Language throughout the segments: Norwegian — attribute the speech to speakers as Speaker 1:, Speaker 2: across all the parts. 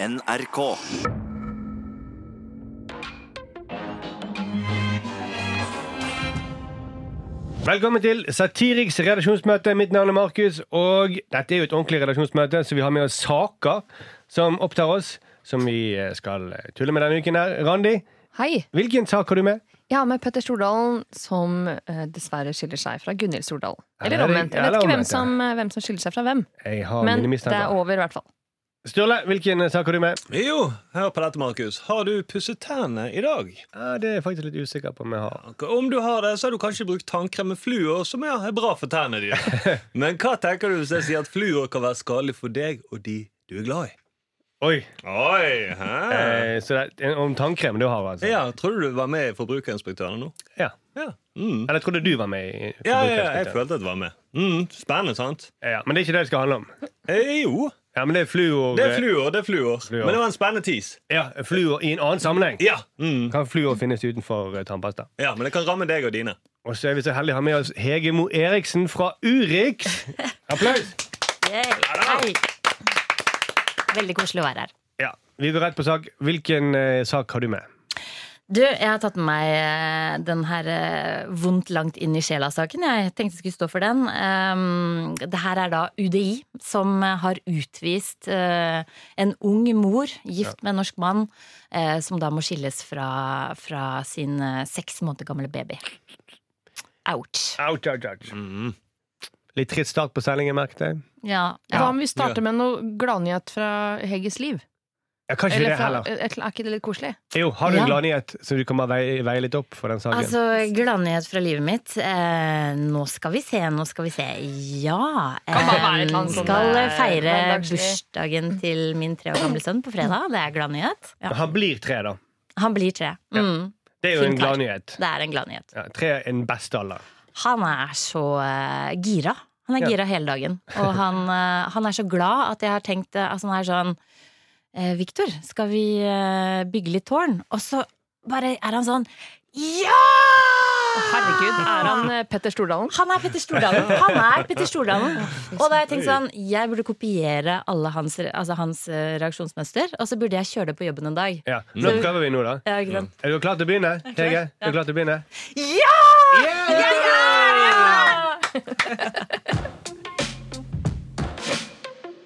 Speaker 1: NRK.
Speaker 2: Velkommen til Satiriks redaksjonsmøte. Mitt navn er Markus, og dette er jo et ordentlig redaksjonsmøte, så vi har med oss saker som opptar oss, som vi eh, skal tulle med denne uken her. Randi,
Speaker 3: Hei.
Speaker 2: hvilken sak har du med?
Speaker 3: Jeg har med Petter Stordalen, som eh, dessverre skiller seg fra Gunhild Stordalen. Eller
Speaker 2: er-
Speaker 3: omvendt. Jeg vet ikke hvem som, eh, hvem som skiller seg fra hvem.
Speaker 2: Jeg har
Speaker 3: Men det er over, i hvert fall.
Speaker 2: Sturle, hvilken sak har du med?
Speaker 4: Jo, hør på dette, Markus. Har du pusset tennene i dag?
Speaker 2: Ja, det er jeg faktisk litt usikker på om jeg har.
Speaker 4: Om du har det, så har du kanskje brukt tannkrem med fluor, som er bra for tennene dine. Men hva tenker du hvis jeg sier at fluor kan være skadelig for deg og de du er glad i?
Speaker 2: Oi!
Speaker 4: Oi.
Speaker 2: Eh, så det er om tannkrem du har, altså?
Speaker 4: Ja, Tror du var med i Forbrukerinspektørene nå?
Speaker 2: Ja.
Speaker 4: Ja. Mm.
Speaker 2: Eller trodde du var med i
Speaker 4: ja, ja, jeg følte at du var med. Mm, spennende, sant?
Speaker 2: ja, Men det er ikke det det skal handle om.
Speaker 4: Eh, jo,
Speaker 2: Ja, men det er fluor
Speaker 4: det er fluor. det er fluor.
Speaker 2: Fluor.
Speaker 4: Men det var en spennende tis.
Speaker 2: Ja, fluor i en annen sammenheng.
Speaker 4: Ja, mm.
Speaker 2: Kan fluor finnes utenfor eh, tannpasta?
Speaker 4: ja, men det kan ramme deg og dine.
Speaker 2: Og så er vi så heldige å ha med oss Hege Mo Eriksen fra Urix. Applaus!
Speaker 5: Hei. Veldig koselig å være her.
Speaker 2: Ja, Vi går rett på sak. Hvilken eh, sak har du med?
Speaker 5: Du, jeg har tatt med meg eh, den her eh, vondt langt inn i sjela-saken. Jeg tenkte jeg skulle stå for den. Um, det her er da UDI som har utvist eh, en ung mor, gift med en norsk mann, som da må skilles fra, fra sin seks måneder gamle baby. Ouch.
Speaker 2: Ouch, ouch, ouch.
Speaker 4: Mm.
Speaker 2: Litt trist start på sendingen, merket jeg.
Speaker 5: Ja.
Speaker 3: Hva om vi starter med noe gladnyhet fra Hegges liv?
Speaker 2: Ja, kanskje
Speaker 3: Eller
Speaker 2: det
Speaker 3: fra,
Speaker 2: heller.
Speaker 3: er ikke det litt koselig?
Speaker 2: Jo, Har du en
Speaker 5: Ja.
Speaker 2: gladnyhet som du kan veie, veie litt opp for den saken?
Speaker 5: Altså, gladnyhet fra livet mitt. Eh, nå skal vi se, nå skal vi se. Ja.
Speaker 3: Et
Speaker 5: eh,
Speaker 3: sånn,
Speaker 5: skal feire bursdagen til min tre år gamle sønn på fredag. Det er gladnyhet. Ja.
Speaker 2: Han blir tre, da.
Speaker 5: Han blir tre. Mm,
Speaker 2: Det er jo en
Speaker 5: Fint en
Speaker 2: gladnyhet.
Speaker 5: det er en gladnyhet.
Speaker 2: Ja, tre er den beste alder.
Speaker 5: Han er så uh, gira. Han er
Speaker 2: Ja.
Speaker 5: gira hele dagen. Og han, uh, han er så glad at jeg har tenkt uh, altså, Han er sånn eh, Victor, skal vi eh, bygge litt tårn? Og så bare er han sånn Ja!
Speaker 3: Herregud, er han eh, Petter Stordalen?
Speaker 5: Han er Petter Stordalen. Han er Petter Stordalen. Og da har jeg tenkt sånn, jeg burde kopiere alle hans, altså hans eh, reaksjonsmønster, og så burde jeg kjøre det på jobben en dag.
Speaker 2: Ja, Nå
Speaker 5: Så-
Speaker 2: prøver vi nå, da.
Speaker 5: Ja, ikke sant?
Speaker 2: Er du klar til å begynne? Hege? Er du klar til å begynne?
Speaker 5: Ja!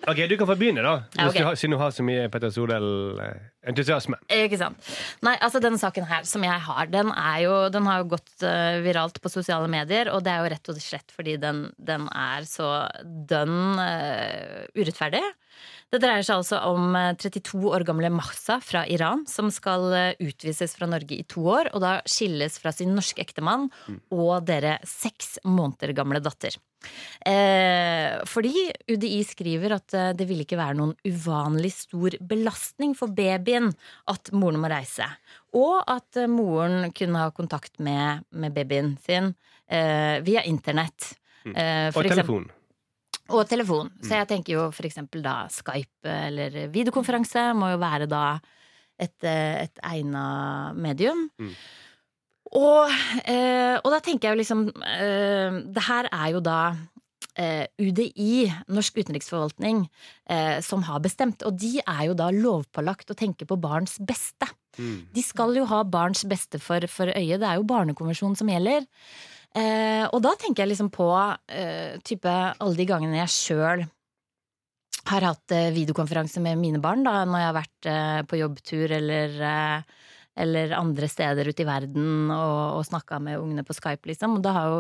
Speaker 2: Ok, Du kan få begynne, da.
Speaker 5: Ja,
Speaker 2: okay. Du har, siden du har så mye Petter Stordal-entusiasme.
Speaker 5: Ikke sant. Nei, altså Denne saken her som jeg har, den, jo, den har jo gått uh, viralt på sosiale medier. Og det er jo rett og slett fordi den, den er så dønn uh, urettferdig. Det dreier seg altså om eh, 32 år gamle Mahsa fra Iran, som skal eh, utvises fra Norge i to år, og da skilles fra sin norske ektemann og dere seks måneder gamle datter. Eh, fordi UDI skriver at eh, det vil ikke være noen uvanlig stor belastning for babyen at moren må reise. Og at eh, moren kunne ha kontakt med, med babyen sin eh, via internett. Eh,
Speaker 2: Og
Speaker 5: telefon. eksempel-
Speaker 2: telefon.
Speaker 5: Og telefon. Så jeg tenker jo for eksempel da Skype eller videokonferanse må jo være da et, eh, et egna medium.
Speaker 2: Mm.
Speaker 5: Og, eh, og da tenker jeg jo liksom eh, Det her er jo da eh, UDI, Norsk utenriksforvaltning, eh, som har bestemt. Og de er jo da lovpålagt å tenke på barns beste.
Speaker 2: Mm.
Speaker 5: De skal jo ha barns beste for, for øye. Det er jo barnekonvensjonen som gjelder. Eh, og da tenker jeg liksom på eh, type alle de gangene jeg sjøl har hatt eh, videokonferanse med mine barn, da, når jeg har vært eh, på jobbtur eller, eh, eller andre steder ute i verden og, og snakka med ungene på Skype, liksom. Og da har jo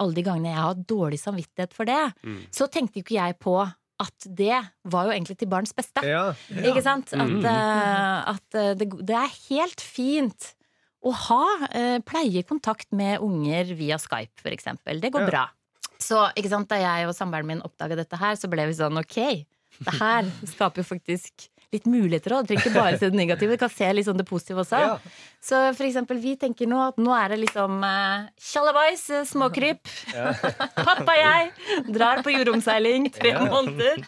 Speaker 5: alle de gangene jeg har hatt dårlig samvittighet for det,
Speaker 2: Mm.
Speaker 5: så tenkte jo ikke jeg på at det var jo egentlig til barns beste.
Speaker 2: Ja.
Speaker 5: Ikke sant? At,
Speaker 2: Mm.
Speaker 5: eh, at det, det er helt fint å ha eh, pleie kontakt med unger via Skype, for eksempel. Det går
Speaker 2: Ja.
Speaker 5: bra. Så ikke sant, da jeg og samboeren min oppdaga dette her, så ble vi sånn ok, det her skaper jo faktisk litt muligheter òg. Trenger ikke bare se det negative, du kan se litt sånn det positive også.
Speaker 2: Ja.
Speaker 5: Så for eksempel, vi tenker nå at nå er det liksom uh, tjallabais, småkryp. Pappa og jeg drar på jordomseiling tre
Speaker 2: Ja.
Speaker 5: måneder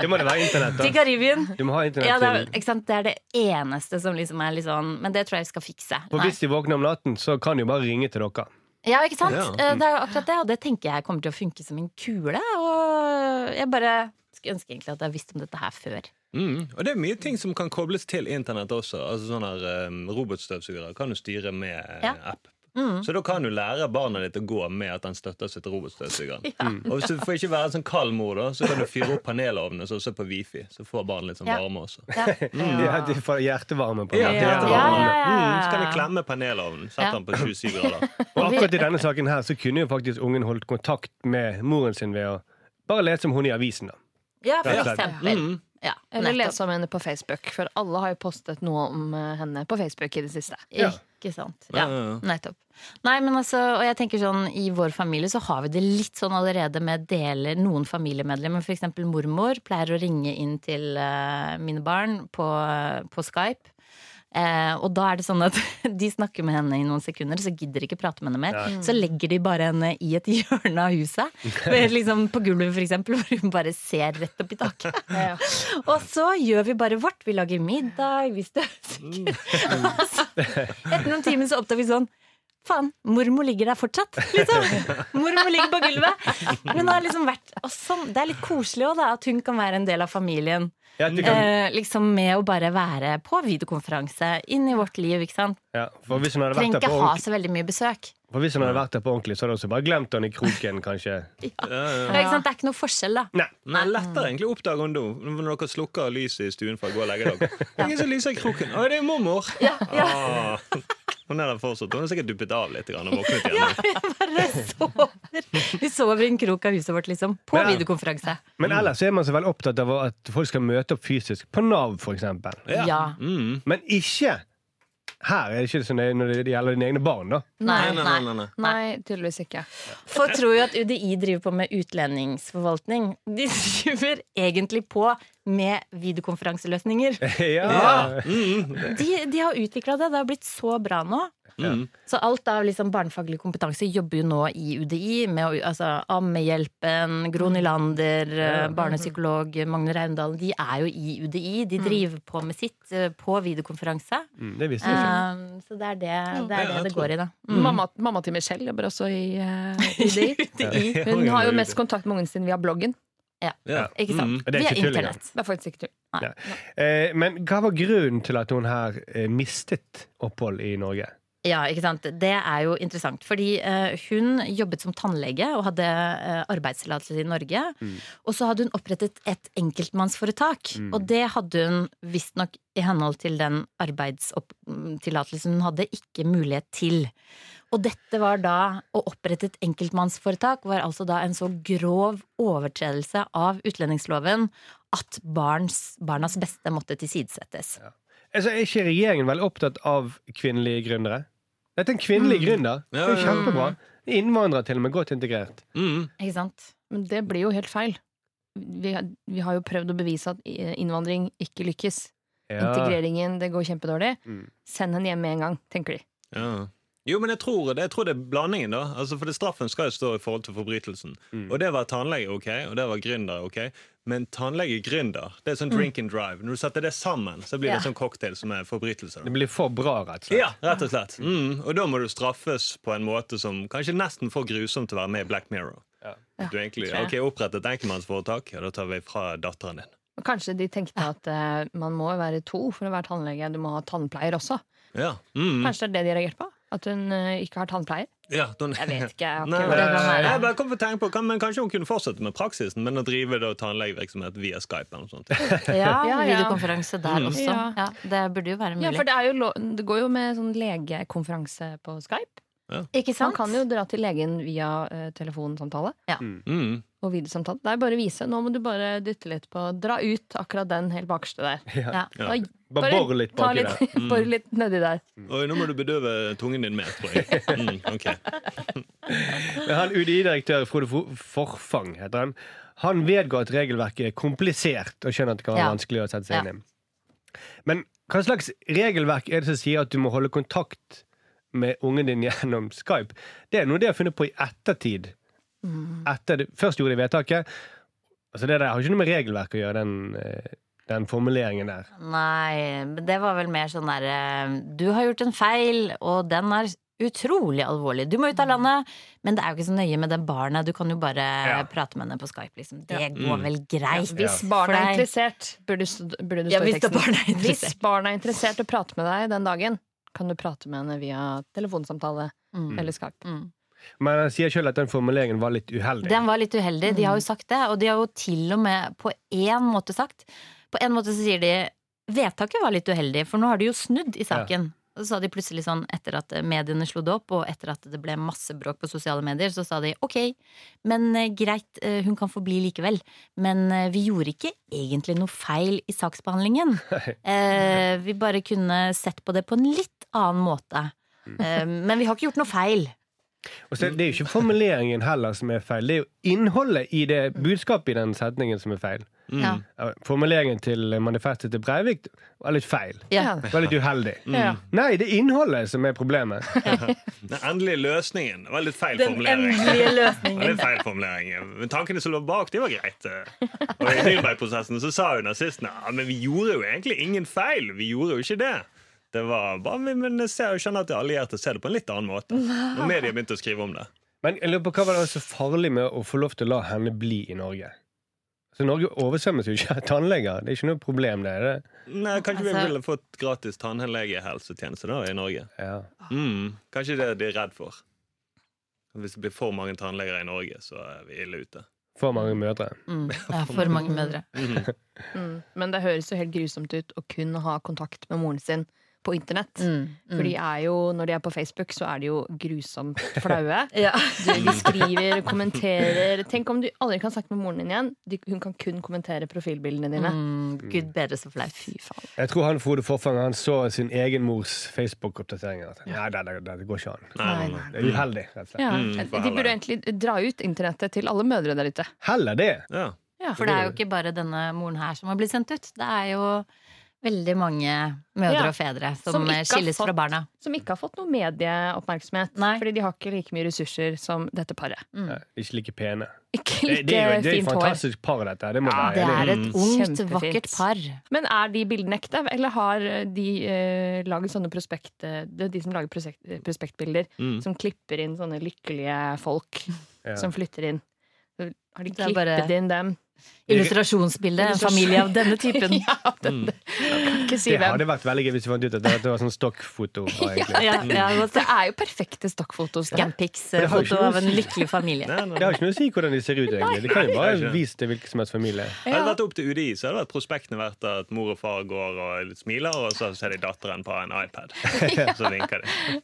Speaker 2: Det må være internett,
Speaker 5: til. Karibien.
Speaker 2: Du må ha internett
Speaker 5: Ja, det, er, ikke sant? det er det eneste som liksom er litt sånn Men det tror jeg vi skal fikse.
Speaker 2: For hvis de våkner om natten, så kan de jo bare ringe til dere.
Speaker 5: Ja, ikke sant?
Speaker 4: Ja.
Speaker 5: Eh, Det er akkurat det, og det tenker jeg kommer til å funke som en kule. Og jeg bare skulle ønske egentlig at jeg visste om dette her før.
Speaker 4: Mm. Og det er mye ting som kan kobles til internett også. Altså sånne her, um, Robotstøvsugere kan du styre med eh,
Speaker 5: Ja.
Speaker 4: app.
Speaker 5: Mm.
Speaker 4: Så da kan du lære barna ditt å gå med at den støtter til robotstøvsugeren. Og hvis du får ikke være en sånn kald mor, da, så kan du fyre opp panelovnene så også på wifi. Så får barna litt sånn varme også.
Speaker 5: Ja.
Speaker 2: Ja, de får hjertevarme på
Speaker 4: Ja,
Speaker 5: Ja, ja, ja, ja.
Speaker 4: Mm, så kan de klemme panelovnen. Sette
Speaker 5: Ja.
Speaker 4: den på 27 grader.
Speaker 2: Og akkurat i denne saken her så kunne jo faktisk ungen holdt kontakt med moren sin ved å bare lese om hun i avisen. da.
Speaker 5: ja, for eksempel. Ja,
Speaker 3: Eller lese om henne på Facebook, for alle har jo postet noe om eh, henne på Facebook i det siste.
Speaker 2: Ja.
Speaker 5: Ikke sant.
Speaker 4: Ja,
Speaker 5: Ja,
Speaker 4: ja, ja.
Speaker 5: nettopp. Nei, men altså, og jeg tenker sånn, I vår familie så har vi det litt sånn allerede med deler noen familiemedlemmer. Eksempel mormor pleier å ringe inn til uh, mine barn på, på Skype. Eh, og da er det sånn at de snakker med henne i noen sekunder, så gidder de ikke prate med henne mer.
Speaker 2: Ja.
Speaker 5: Så legger de bare henne i et hjørne av huset. liksom På gulvet, eksempel, hvor hun bare ser rett opp i taket.
Speaker 3: Ja.
Speaker 5: Og så gjør vi bare vårt. Vi lager middag, vi støvsuger. Altså, etter noen timer så oppdager vi sånn Faen, mormor ligger der fortsatt, liksom. Mormor ligger på gulvet. Hun har liksom vært og sånn, Det er litt koselig òg, da, at hun kan være en del av familien.
Speaker 2: Ja,
Speaker 5: Eh, liksom Med å bare være på videokonferanse inn i vårt liv. ikke sant?
Speaker 2: ja, for hvis hun hadde vært
Speaker 5: Trenger ikke ha så veldig mye besøk.
Speaker 2: For hvis han hadde vært der på ordentlig, så hadde han også bare glemt han i kroken, kanskje.
Speaker 4: Ja, ja.
Speaker 5: Ja, ikke sant? Det er ikke noe forskjell, da.
Speaker 2: Nei.
Speaker 4: Men det er lettere egentlig å oppdage henne nå, når dere slukker lyset i stuen for å gå og legge dere. Det er Ingen som lyser i kroken. Å, det er mormor! Ah. Hun er der fortsatt. Hun har sikkert duppet av litt grann og våknet igjen. Ja, nå.
Speaker 5: Bare sover. Vi sover i en krok av huset vårt, liksom. På
Speaker 2: Men-
Speaker 5: videokonferanse.
Speaker 2: Men ellers er man så veldig opptatt av at folk skal møte opp fysisk. På Nav, for eksempel.
Speaker 5: Ja.
Speaker 4: Mm.
Speaker 2: Men ikke her. er det ikke det er når det gjelder dine egne barn, da.
Speaker 5: Nei,
Speaker 4: Nei, nei,
Speaker 5: nei.
Speaker 4: nei, nei.
Speaker 3: Nei, tydeligvis ikke.
Speaker 5: Folk tror jo at UDI driver på med utlendingsforvaltning. De driver egentlig på med videokonferanseløsninger.
Speaker 2: ja.
Speaker 5: De, de har utvikla det. Det har blitt så bra nå.
Speaker 4: Mm.
Speaker 5: Så alt av liksom barnefaglig kompetanse jobber jo nå i UDI. Med altså, Ammehjelpen, Gro Nylander, eh, barnepsykolog Magne Raundalen. De er jo i UDI. De driver på med sitt eh, på videokonferanse.
Speaker 2: Mm, det visste jeg ikke.
Speaker 5: Um, så det er det det, er det, det går i, da. Mm.
Speaker 3: Mamma, mamma til Michelle jobber også i uh, UDI.
Speaker 5: UDI.
Speaker 3: Hun har jo mest kontakt med ungen sin via bloggen.
Speaker 4: Ja.
Speaker 5: Ikke sant?
Speaker 4: Mm.
Speaker 2: Det er
Speaker 5: Via internett.
Speaker 3: Det er faktisk ikke tull.
Speaker 5: Ja.
Speaker 2: Eh, men hva var grunnen til at hun her eh, mistet opphold i Norge?
Speaker 5: Ja, ikke sant? Det er jo interessant. Fordi eh, hun jobbet som tannlege og hadde eh, arbeidstillatelse i Norge.
Speaker 2: Mm.
Speaker 5: Og så hadde hun opprettet et enkeltmannsforetak.
Speaker 2: Mm.
Speaker 5: Og det hadde hun visstnok i henhold til den arbeidstillatelsen hun hadde, ikke mulighet til. Og dette var da å opprette et enkeltmannsforetak var altså da en så grov overtredelse av utlendingsloven at barns, barnas beste måtte tilsidesettes.
Speaker 2: Altså, er ikke regjeringen veldig opptatt av kvinnelige gründere? Dette er en kvinnelig
Speaker 5: Mm.
Speaker 2: gründer. Det er jo
Speaker 4: Ja, ja, ja.
Speaker 2: kjempebra. Innvandrere til og med, godt integrert.
Speaker 4: Mm.
Speaker 5: Ikke sant?
Speaker 3: Men det blir jo helt feil. Vi, vi har jo prøvd å bevise at innvandring ikke lykkes.
Speaker 2: Ja.
Speaker 3: Integreringen, det går kjempedårlig.
Speaker 2: Mm.
Speaker 3: Send henne hjem med en gang, tenker de.
Speaker 4: Ja. Jo, men jeg tror, det, jeg tror det er blandingen, da. Altså, for det Straffen skal jo stå i forhold til forbrytelsen.
Speaker 2: Mm.
Speaker 4: Og det var tannlege, ok, og det var gründer, ok. Men tannlege-gründer, det er sånn drink and drive. Når du setter det sammen, så blir det
Speaker 5: Ja.
Speaker 4: sånn cocktail som er forbrytelse.
Speaker 2: Det blir for bra, rett og slett.
Speaker 4: Ja, rett og slett. Mm. Og da må du straffes på en måte som kanskje nesten for grusomt til å være med i Black Mirror.
Speaker 2: Ja.
Speaker 4: Du egentlig, ok, Opprett et enkeltmannsforetak, ja, da tar vi fra datteren din.
Speaker 3: Og kanskje de tenkte at uh, man må være to for å være tannlege. Du må ha tannpleier også.
Speaker 4: Ja. Mm.
Speaker 3: Kanskje det er det de har reagert på? At hun eh, ikke har tannpleier?
Speaker 4: ja den,
Speaker 3: Jeg vet ikke. Jeg har
Speaker 4: Nei,
Speaker 3: ikke
Speaker 5: det
Speaker 4: jeg bare kom på å tenke på kan, men Kanskje hun kunne fortsette med praksisen, men å drive da tannlegevirksomhet via Skype. eller noe sånt.
Speaker 5: Ja,
Speaker 3: Ja, ja.
Speaker 5: videokonferanse der
Speaker 4: Mm.
Speaker 5: også.
Speaker 3: Ja.
Speaker 5: Ja, det burde jo være mulig.
Speaker 3: Ja, for det, er jo det går jo med sånn legekonferanse på Skype.
Speaker 5: Ikke
Speaker 3: Man kan jo dra til legen via uh, telefonsamtale
Speaker 4: Mm.
Speaker 3: og videosamtale. Det er bare å vise. Nå må du bare dytte litt på Dra ut akkurat den helt bakerste der.
Speaker 5: Ja.
Speaker 4: Ja.
Speaker 3: Da-
Speaker 2: Bare bor litt baki
Speaker 3: litt,
Speaker 2: der.
Speaker 4: Mm.
Speaker 3: Bor litt nedi der.
Speaker 4: Oi, nå må du bedøve tungen din mer, tror jeg. Mm, ok.
Speaker 2: Men han UDI-direktør Frode Forfang heter han. Han vedgår at regelverket er komplisert og skjønner at det kan være
Speaker 5: Ja.
Speaker 2: vanskelig å sette seg inn i. Men hva slags regelverk er det som sier at du må holde kontakt med ungen din gjennom Skype? Det er noe de har funnet på i ettertid. Etter det, først gjorde de vedtaket. Altså det der har ikke noe med regelverk å gjøre, den, eh, den formuleringen der.
Speaker 5: Nei, men det var vel mer sånn derre Du har gjort en feil, og den er utrolig alvorlig. Du må ut av landet, men det er jo ikke så nøye med det barnet. Du kan jo bare
Speaker 2: Ja.
Speaker 5: prate med henne på Skype, liksom. Det
Speaker 4: Mm.
Speaker 5: går vel greit.
Speaker 3: Hvis barnet er interessert, burde, burde
Speaker 5: Ja,
Speaker 3: stå i
Speaker 5: hvis det
Speaker 3: teksten.
Speaker 5: er.
Speaker 3: Hvis barna er interessert i å prate med deg den dagen, kan du prate med henne via telefonsamtale
Speaker 5: Mm.
Speaker 3: eller Skype.
Speaker 5: Mm.
Speaker 2: Men han sier sjøl at den formuleringen var litt uheldig.
Speaker 5: Den var litt uheldig. De har jo sagt det, og de har jo til og med på én måte sagt På en måte så sier de vedtaket var litt uheldig, for nå har de jo snudd i saken. Og så sa de plutselig sånn, etter at mediene slo det opp, og etter at det ble masse bråk på sosiale medier, så sa de ok, men eh, greit, eh, hun kan få bli likevel. Men eh, vi gjorde ikke egentlig noe feil i saksbehandlingen. Eh, vi bare kunne sett på det på en litt annen måte. Eh, men vi har ikke gjort noe feil.
Speaker 2: Og så, det er jo ikke formuleringen heller som er feil, det er jo innholdet i det budskapet i den setningen som er feil.
Speaker 5: Ja.
Speaker 2: Ja, Formuleringen til manifestet til Breivik var litt feil.
Speaker 5: Ja.
Speaker 2: Var litt uheldig.
Speaker 3: Ja.
Speaker 2: Nei, det er innholdet som er problemet.
Speaker 4: Den endelige løsningen var litt feil
Speaker 5: Den
Speaker 4: formulering.
Speaker 5: endelige
Speaker 4: var
Speaker 5: løsningen.
Speaker 4: litt feil formulering. Men tankene som lå bak, de var greit. Og i Nürnberg-prosessen så sa jo nazistene ja, men vi gjorde jo egentlig ingen feil. Vi gjorde jo ikke det. Det var bare, Men men jeg ser jo skjønner at de allierte ser det på en litt annen måte. Når media begynte å skrive om det.
Speaker 2: Men jeg lurer på hva var det så farlig med å få lov til å la henne bli i Norge? Så Norge oversvømmes jo ikke av tannleger. Det er ikke noe problem, det. er det?
Speaker 4: Nei, Kanskje vi
Speaker 5: Altså-
Speaker 4: ville fått gratis tannlegehelsetjeneste da i Norge.
Speaker 2: Ja.
Speaker 4: Mm, kanskje det de er redd for. Hvis det blir for mange tannleger i Norge, så er vi ille ute.
Speaker 2: For mange mødre.
Speaker 5: Mm. Ja, for mange mødre.
Speaker 3: Mm. Men det høres jo helt grusomt ut å kun ha kontakt med moren sin på internett.
Speaker 5: Mm. Mm.
Speaker 3: For de er jo, når de er på Facebook, så er de jo grusomt flaue.
Speaker 5: Ja.
Speaker 3: De, de skriver, kommenterer Tenk om du aldri kan snakke med moren din igjen. De, hun kan kun kommentere profilbildene dine.
Speaker 5: Mm, Gud bedre så flaut.
Speaker 3: Fy faen.
Speaker 2: Jeg tror han Frode Forfang han så sin egen mors Facebook-oppdateringer. Nei, det, det, det går ikke an.
Speaker 4: Nei, nei, nei.
Speaker 2: Det er uheldig, rett og slett.
Speaker 3: Ja.
Speaker 4: Mm,
Speaker 3: de burde egentlig dra ut internettet til alle mødre der ute.
Speaker 2: Heller det.
Speaker 4: Ja.
Speaker 3: Ja,
Speaker 5: For det er jo ikke bare denne moren her som har blitt sendt ut. Det er jo veldig mange mødre
Speaker 3: Ja.
Speaker 5: og fedre som,
Speaker 3: Som
Speaker 5: skilles
Speaker 3: fått, fra
Speaker 5: barna.
Speaker 3: Som ikke har fått noe medieoppmerksomhet.
Speaker 5: Nei.
Speaker 3: Fordi de har ikke like mye ressurser som dette paret.
Speaker 5: Mm.
Speaker 2: Ja, ikke like pene.
Speaker 3: Ikke
Speaker 2: Det,
Speaker 3: like
Speaker 2: det er jo et
Speaker 3: fantastisk hår.
Speaker 2: par, dette. Det må
Speaker 3: Ja,
Speaker 2: være
Speaker 5: Det er et
Speaker 4: Mm.
Speaker 5: ungt, vakkert par.
Speaker 3: Men er de bildene ekte, eller har de eh, laget sånne prospekt... Det er de som lager prospekt, prospektbilder,
Speaker 4: Mm.
Speaker 3: som klipper inn sånne lykkelige folk
Speaker 2: Ja.
Speaker 3: som flytter inn. Så Har de klippet
Speaker 5: bare-
Speaker 3: inn dem?
Speaker 5: Illustrasjonsbilde. En familie av denne typen.
Speaker 3: Ja, det, mm. ikke si
Speaker 2: Det
Speaker 3: hvem.
Speaker 2: hadde vært veldig gøy hvis vi fant ut at det var sånn stokkfoto. egentlig.
Speaker 5: Ja, ja,
Speaker 3: Det er jo perfekte stokkfotos. det.
Speaker 2: det jo
Speaker 5: Scampics-foto av en lykkelig familie.
Speaker 4: Nei, nei.
Speaker 2: Det har ikke noe å si hvordan de ser ut, egentlig. De kan jo bare
Speaker 4: det
Speaker 2: vise til hvilken som helst familie.
Speaker 4: Hadde det vært opp til UDI, så hadde vært prospektene vært at mor og far går og smiler, og så ser de datteren på en iPad. Så vinker de.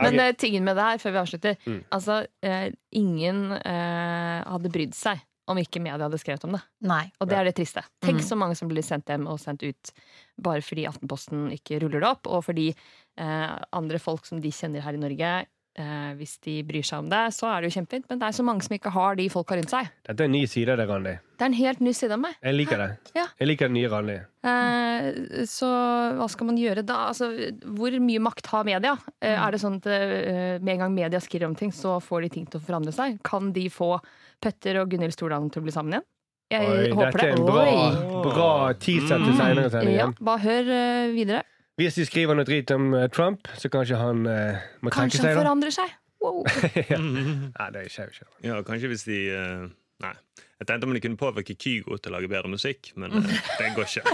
Speaker 3: Men
Speaker 2: Ok.
Speaker 3: eh, tingen med det her, før vi avslutter
Speaker 2: Mm.
Speaker 3: Altså, eh, ingen eh, hadde brydd seg om ikke media hadde skrevet om det.
Speaker 5: Nei.
Speaker 3: Og det er det triste. Tenk
Speaker 5: Mm.
Speaker 3: så mange som blir sendt hjem og sendt ut bare fordi Aftenposten ikke ruller det opp, og fordi eh, andre folk som de kjenner her i Norge, eh, hvis de bryr seg om det, så er det jo kjempefint. Men det er så mange som ikke har de folka rundt seg.
Speaker 2: Dette er en ny side av det, Randi.
Speaker 3: Det er en helt ny side av meg.
Speaker 2: Jeg liker det.
Speaker 3: Ja.
Speaker 2: Jeg liker den nye Randi.
Speaker 3: Eh, så hva skal man gjøre da? Altså, hvor mye makt har media? Eh, er det sånn at eh, med en gang media skriver om ting, så får de ting til å forandre seg? Kan de få Petter og Gunhild Stordalen til å bli sammen igjen? Jeg
Speaker 2: Oi,
Speaker 3: håper
Speaker 2: dette er en bra, bra teaser til senere
Speaker 3: Ja, bare hør eh, videre.
Speaker 2: Hvis de skriver noe drit om eh, Trump, så kanskje han eh, må trekke
Speaker 3: Kanskje
Speaker 2: seg,
Speaker 3: han
Speaker 2: da.
Speaker 3: forandrer seg. Wow.
Speaker 2: ja. Nei, det skjer jo ikke.
Speaker 4: Ja, kanskje hvis de eh, Nei. Jeg tenkte om de kunne påvirke Kygo til å lage bedre musikk, men eh, det går ikke.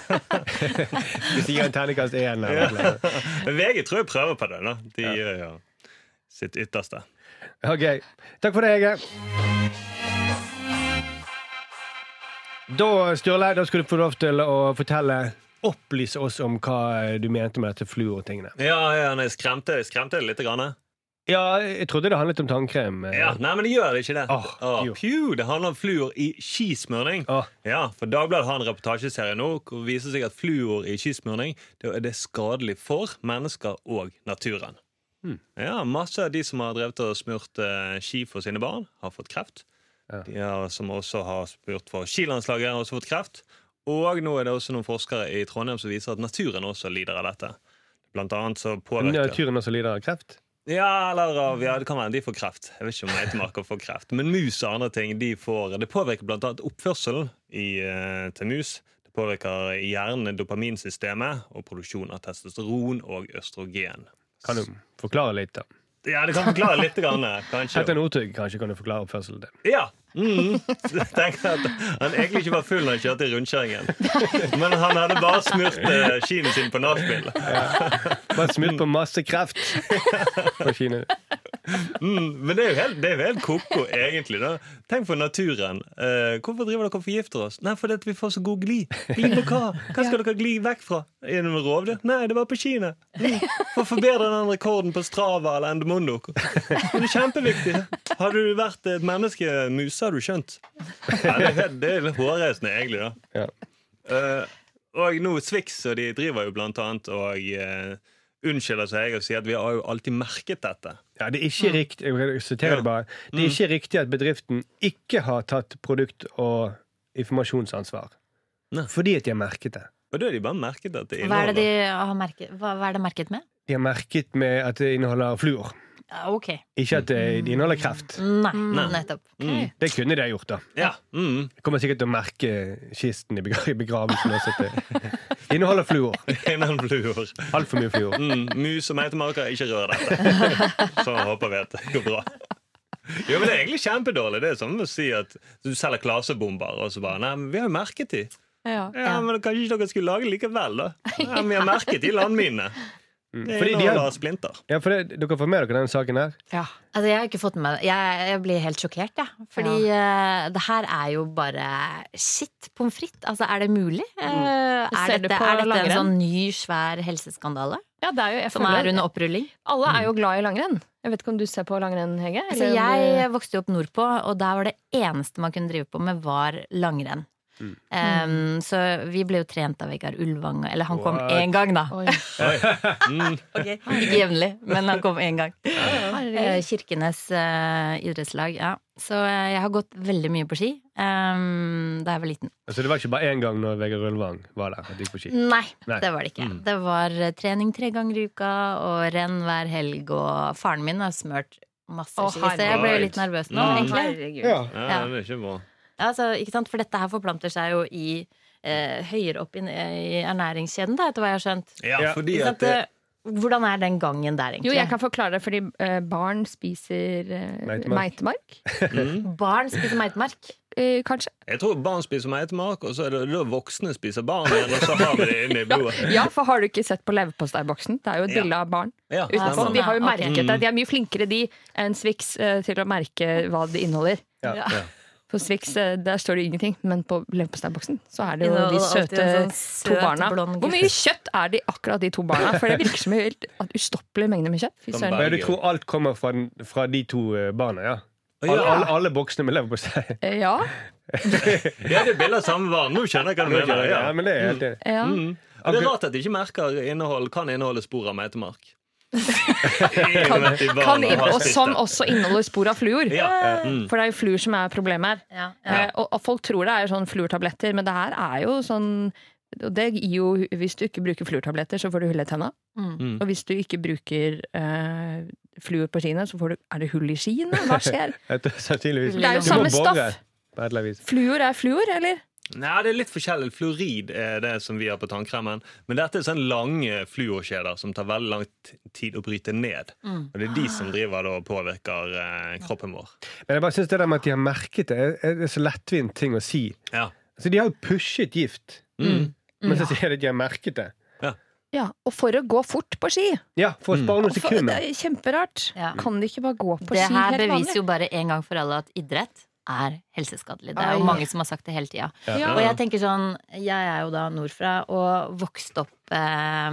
Speaker 2: Hvis de gir en terningkast én eller noe.
Speaker 4: Men VG tror jeg prøver på det. da De gjør jo sitt ytterste.
Speaker 2: Ok. Takk for det, Hege. Da, Sturle, da skal du få lov til å fortelle Opplyse oss om hva du mente med dette fluortingene.
Speaker 4: Ja, ja, nei, skremte, skremte det litt? Grann.
Speaker 2: Ja, jeg trodde det handlet om tannkrem. eh.
Speaker 4: Ja, nei, men det gjør det ikke det. Oh,
Speaker 2: oh,
Speaker 4: pju, det handler om fluor i skismurning.
Speaker 2: Oh.
Speaker 4: Ja, for Dagbladet har en reportasjeserie nå hvor det viser seg at fluor i skismurning det er det skadelig for mennesker og naturen.
Speaker 2: Hmm.
Speaker 4: Ja, Masse av de som har drevet og smurt eh, ski for sine barn, har fått kreft.
Speaker 2: Ja.
Speaker 4: De har, som også har spurt for skilandslaget, har også fått kreft. Og nå er det også noen forskere i Trondheim som viser at naturen også lider av dette. Blant annet så påvirker
Speaker 2: Naturen også lider av kreft?
Speaker 4: ja, eller ja, det kan være de får kreft. Jeg vet ikke om meitemarker får kreft. Men mus og andre ting de får, det påvirker bl.a. oppførselen i, eh, til mus. Det påvirker hjernen, dopaminsystemet og produksjon av testosteron og østrogen.
Speaker 2: Kan du forklare litt, da?
Speaker 4: Ja, det kan forklare litt, grann, kanskje.
Speaker 2: Petter Northug, kanskje kan du forklare oppførselen din.
Speaker 4: Ja. Mm. Tenk at Han egentlig ikke var full når han kjørte i rundkjøringen. Men han hadde bare smurt eh, skiene sine på nachspiel.
Speaker 2: Bare smurt på masse kreft på kinoen.
Speaker 4: Mm. Men det er jo helt, det er jo helt ko-ko, egentlig. da Tenk på naturen. Uh, hvorfor driver dere og forgifter oss? Nei, fordi vi får så god gli. Gli på hva? Hva skal dere gli vekk fra? Gjennom rovdyr? Nei, det var på skiene. Mm. For å forbedre den rekorden på Strava eller Endemondo. Det er kjempeviktig. Hadde du vært et menneske muse, hadde du skjønt. Ja, det, er, det er litt hårreisende, egentlig. da
Speaker 2: Ja.
Speaker 4: uh, og nå Swix og de driver jo blant annet og uh, unnskylder seg og sier at vi har jo alltid merket dette.
Speaker 2: Ja, det er ikke riktig jeg siterer det bare. Det er ikke riktig at bedriften ikke har tatt produkt- og informasjonsansvar.
Speaker 4: Ne.
Speaker 2: Fordi at de har merket det.
Speaker 4: Og da har de bare merket at det
Speaker 5: Hva er det de har merket, hva, hva er det merket med?
Speaker 2: De har merket med at det inneholder fluor.
Speaker 5: Ja, ok.
Speaker 2: Ikke at det det inneholder kreft.
Speaker 5: Nei,
Speaker 4: Nei.
Speaker 5: nettopp.
Speaker 4: mm.
Speaker 2: Det kunne de ha gjort, da.
Speaker 4: Ja. Mm.
Speaker 2: Jeg kommer sikkert til å merke kisten i begravelsen. Også, det inneholder fluor.
Speaker 4: Innan fluor.
Speaker 2: Altfor mye fluor.
Speaker 4: Mm. Mus og meitemarker, ikke rør dette. Så håper vi at det går bra. Jo, men Det er egentlig kjempedårlig. Det er som å si at du selger klasebomber, og så bare Nei, men vi har jo merket de.
Speaker 3: Ja.
Speaker 4: Ja, men Kanskje ikke dere skulle lage likevel, da? Ja, men Vi har merket de landminene. Det
Speaker 2: Fordi de har,
Speaker 4: splinter.
Speaker 2: ja, for det, dere får med dere denne saken her?
Speaker 3: Ja.
Speaker 5: Altså, jeg har ikke fått med Jeg, jeg blir helt sjokkert, jeg. Fordi eh, det her er jo bare shit pommes frites. Altså, er det mulig? Eh, er, dette,
Speaker 3: på
Speaker 5: er dette en sånn ny, svær helseskandale?
Speaker 3: ja, det er jo jeg
Speaker 5: Som er under opprulling?
Speaker 3: Alle er jo glad i langrenn. Jeg vet ikke om du ser på langrenn, Hege?
Speaker 5: Altså,
Speaker 3: du-
Speaker 5: jeg vokste jo opp nordpå, og der var det eneste man kunne drive på med, var langrenn.
Speaker 2: Mm.
Speaker 5: Um, så vi ble jo trent av Vegard Ulvang. Eller han kom
Speaker 2: What?
Speaker 5: én gang, da.
Speaker 3: Oi,
Speaker 4: Mm.
Speaker 5: Ikke jevnlig, men han kom én gang. Eh. Kirkenes uh, idrettslag, ja. Så eh, jeg har gått veldig mye på ski um, da jeg var liten.
Speaker 2: Altså, det var ikke bare én gang når Vegard Ulvang var der. at gikk på ski.
Speaker 5: Nei,
Speaker 2: Nei.
Speaker 5: det var det ikke.
Speaker 4: Mm.
Speaker 5: Det var trening tre ganger i uka og renn hver helg, og faren min har smørt masse
Speaker 3: oh,
Speaker 5: ski, så jeg ble jo litt nervøs nå,
Speaker 4: Mm.
Speaker 5: egentlig.
Speaker 2: Ja.
Speaker 4: Ja, det er ikke bra.
Speaker 5: Altså, ikke sant? For dette her forplanter seg jo i eh, høyere opp i, i ernæringskjeden, da, etter hva jeg har skjønt.
Speaker 4: Ja, fordi
Speaker 5: Ikke
Speaker 4: at det,
Speaker 5: Eh, Hvordan er den gangen der, egentlig?
Speaker 3: Jo, jeg kan forklare det, fordi eh, barn spiser eh,
Speaker 2: Meitemark.
Speaker 3: meitemark.
Speaker 4: mm.
Speaker 5: Barn spiser meitemark.
Speaker 3: Eh, kanskje.
Speaker 4: Jeg tror barn spiser meitemark, og så er det da voksne spiser barn Eller så har vi det inne i blodet.
Speaker 3: Ja, for har du ikke sett på leverposteiboksen? Det er jo et
Speaker 4: Ja.
Speaker 3: bilde av barn.
Speaker 4: Ja,
Speaker 3: Utenpå.
Speaker 5: sånn,
Speaker 3: De har jo merket okay. det. De er mye flinkere de enn Swix eh, til å merke hva det inneholder.
Speaker 2: Ja.
Speaker 5: Ja.
Speaker 3: På Swix eh, der står det ingenting, men på leverposteiboksen så er det jo de søte
Speaker 5: sånn
Speaker 3: to barna. Hvor mye kjøtt er det akkurat de to barna? For det virker som en helt ustoppelig mengde med kjøtt.
Speaker 2: Du tror alt kommer fra, fra de to eh, barna, ja? Alle,
Speaker 4: ja.
Speaker 2: alle, alle boksene med leverpostei.
Speaker 3: Eh, Ja.
Speaker 4: ja, det er bilde av samme barn. Nå skjønner jeg hva du mener.
Speaker 2: Ja,
Speaker 4: Ja.
Speaker 2: men det er helt enig.
Speaker 3: ja.
Speaker 4: Mm. Det er rart at de ikke merker innhold, kan inneholde spor av meitemark.
Speaker 3: Kan, kan, og som også inneholder spor av fluor.
Speaker 4: Ja. Mm.
Speaker 3: For det er jo fluor som er problemet her.
Speaker 5: Ja,
Speaker 3: Eh, og, og folk tror det er sånn fluortabletter, men det her er jo sånn og det gir jo, Hvis du ikke bruker fluortabletter, så får du hull i tenna.
Speaker 5: Mm.
Speaker 4: Mm.
Speaker 3: Og hvis du ikke bruker eh, fluor på skiene, så får du Er det hull i skiene? Hva skjer?
Speaker 5: Det er jo
Speaker 3: samme stoff. Fluor er fluor, eller?
Speaker 4: Nei, det er litt forskjellig. Fluorid er det som vi har på tannkremen. Men dette er sånn lange fluorkjeder som tar veldig lang tid å bryte ned.
Speaker 5: Mm.
Speaker 4: Og det er de som driver da og påvirker eh, kroppen vår.
Speaker 2: Men jeg bare synes det der med at de har merket det, er, er så lettvint ting å si.
Speaker 4: Ja.
Speaker 2: Altså, De har jo pushet gift,
Speaker 4: Mm.
Speaker 2: men så sier de at de har merket det.
Speaker 3: Ja, Og for å gå fort på ski.
Speaker 2: Ja, for å spare noen
Speaker 3: sekunder. det er kjemperart.
Speaker 5: Ja.
Speaker 3: Kan de ikke bare gå på
Speaker 5: Det
Speaker 3: ski
Speaker 5: her beviser jo bare en gang for alle at idrett er helseskadelig. Det er
Speaker 3: Ai.
Speaker 5: jo mange som har sagt det hele tida.
Speaker 3: Ja.
Speaker 5: Og jeg tenker sånn, jeg er jo da nordfra og vokste opp eh,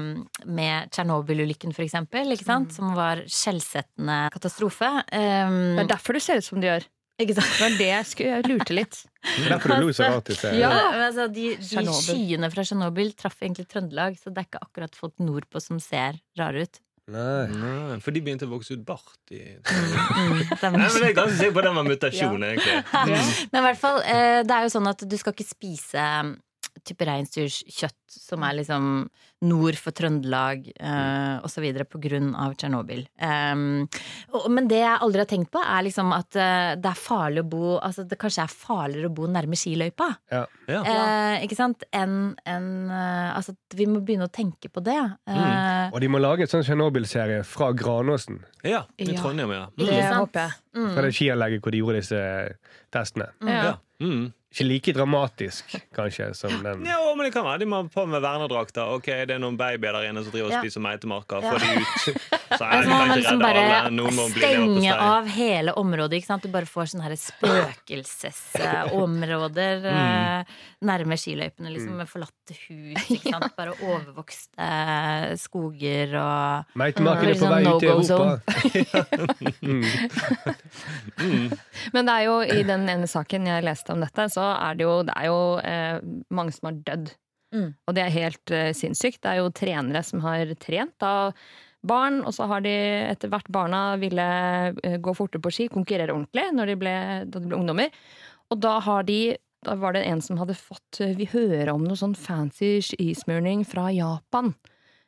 Speaker 5: med Tsjernobyl-ulykken, for eksempel. Ikke sant? Som var skjellsettende katastrofe. Um,
Speaker 3: Det er derfor du ser ut som du gjør.
Speaker 5: ikke sant?
Speaker 3: Det var det jeg, skulle, jeg lurte litt.
Speaker 2: Derfor du lo så rart i sted.
Speaker 3: Ja.
Speaker 5: Men altså, de, de skyene fra Tsjernobyl traff egentlig Trøndelag, så det er ikke akkurat folk nordpå som ser rare ut.
Speaker 2: Nei.
Speaker 4: Nei, for de begynte å vokse ut bart i
Speaker 5: Mm, det
Speaker 4: Nei, men Jeg er ganske sikker på den var mutasjon, egentlig.
Speaker 5: Men i hvert fall, eh, det er jo sånn at du skal ikke spise type reinsdyrkjøtt som er liksom nord for Trøndelag eh, så videre på grunn av Tsjernobyl. Um, men det jeg aldri har tenkt på, er liksom at eh, det er farlig å bo Altså det kanskje er farligere å bo nærme skiløypa.
Speaker 4: Ja.
Speaker 5: Eh, ikke sant? Enn en, eh, Altså vi må begynne å tenke på det. Eh,
Speaker 2: Og de må lage en sånn Tsjernobyl-serie fra Granåsen.
Speaker 4: ja, i
Speaker 3: Ja.
Speaker 4: Trondheim, ja.
Speaker 5: Mm.
Speaker 3: Det håper jeg.
Speaker 5: mm.
Speaker 2: Fra det skianlegget hvor de gjorde disse testene.
Speaker 3: Ja.
Speaker 4: ja. Mm.
Speaker 2: Ikke like dramatisk, kanskje, som den
Speaker 4: Ja, men det kan være. De må på med vernedrakter. Ok, Det er noen babyer der inne som driver og
Speaker 5: Ja.
Speaker 4: spiser meitemarker.
Speaker 5: Ja.
Speaker 4: Få de ut. Så er de
Speaker 5: kanskje man
Speaker 4: kanskje
Speaker 5: liksom
Speaker 4: redde
Speaker 5: bare
Speaker 4: alle. Noen må bli
Speaker 5: stenge av hele området. Ikke sant? Du bare får sånne her spøkelsesområder mm. nærme skiløypene, liksom, med forlatte hus. Ikke sant? Bare overvokste skoger og
Speaker 2: Meitemarkene er på
Speaker 5: Sånn
Speaker 2: vei ut i
Speaker 5: Europa. mm.
Speaker 2: Europa.
Speaker 3: Men det er jo i den ene saken jeg leste om dette, så er det jo, det er jo eh, mange som har dødd.
Speaker 5: Mm.
Speaker 3: Og det er helt eh, sinnssykt. Det er jo trenere som har trent da barn, og så har de etter hvert barna ville eh, gå fortere på ski, konkurrere ordentlig når de ble, da de ble ungdommer. Og da har de da var det en som hadde fått eh, Vi hører om noe sånn fancy skismurning fra Japan.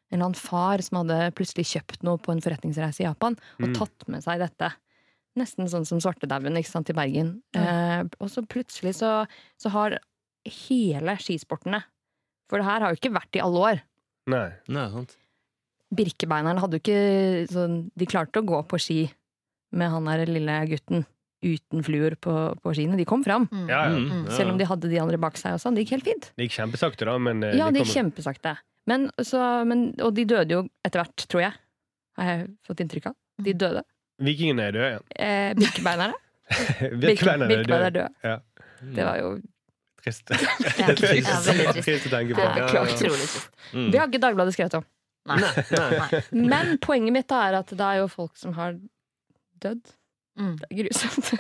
Speaker 3: En eller annen far som hadde plutselig kjøpt noe på en forretningsreise i Japan og
Speaker 2: Mm.
Speaker 3: tatt med seg dette. Nesten sånn som svartedauden i Bergen. Eh, og så plutselig så, så har hele skisportene For det her har jo ikke vært i alle år.
Speaker 2: Nei.
Speaker 4: Nei, sant.
Speaker 3: Birkebeinerne hadde jo ikke sånn De klarte å gå på ski med han der lille gutten uten fluer på, på skiene. De kom fram.
Speaker 5: Mm.
Speaker 2: Ja, ja.
Speaker 4: Mm.
Speaker 3: Selv om de hadde de andre bak seg og sånn. Det gikk helt fint.
Speaker 2: Det gikk kjempesakte, da, men eh,
Speaker 3: Ja, det gikk
Speaker 2: kom-
Speaker 3: kjempesakte. Men, så, men, og de døde jo etter hvert, tror jeg. Har jeg fått inntrykk av. De døde.
Speaker 2: Vikingene er døde, igjen.
Speaker 3: Eh, Birkebeinerne.
Speaker 2: Birkebeinerne er
Speaker 3: er
Speaker 2: døde.
Speaker 3: Død.
Speaker 2: Ja.
Speaker 3: Det var jo
Speaker 2: Trist.
Speaker 5: Veldig trist.
Speaker 2: Å tenke på.
Speaker 5: Ja,
Speaker 4: Ja,
Speaker 5: klart,
Speaker 4: ja.
Speaker 5: Utrolig.
Speaker 4: Mm.
Speaker 3: Det har ikke Dagbladet skrevet om.
Speaker 5: Nei. Nei.
Speaker 3: Men poenget mitt er at det er jo folk som har dødd.
Speaker 5: Mm.
Speaker 3: Det er grusomt.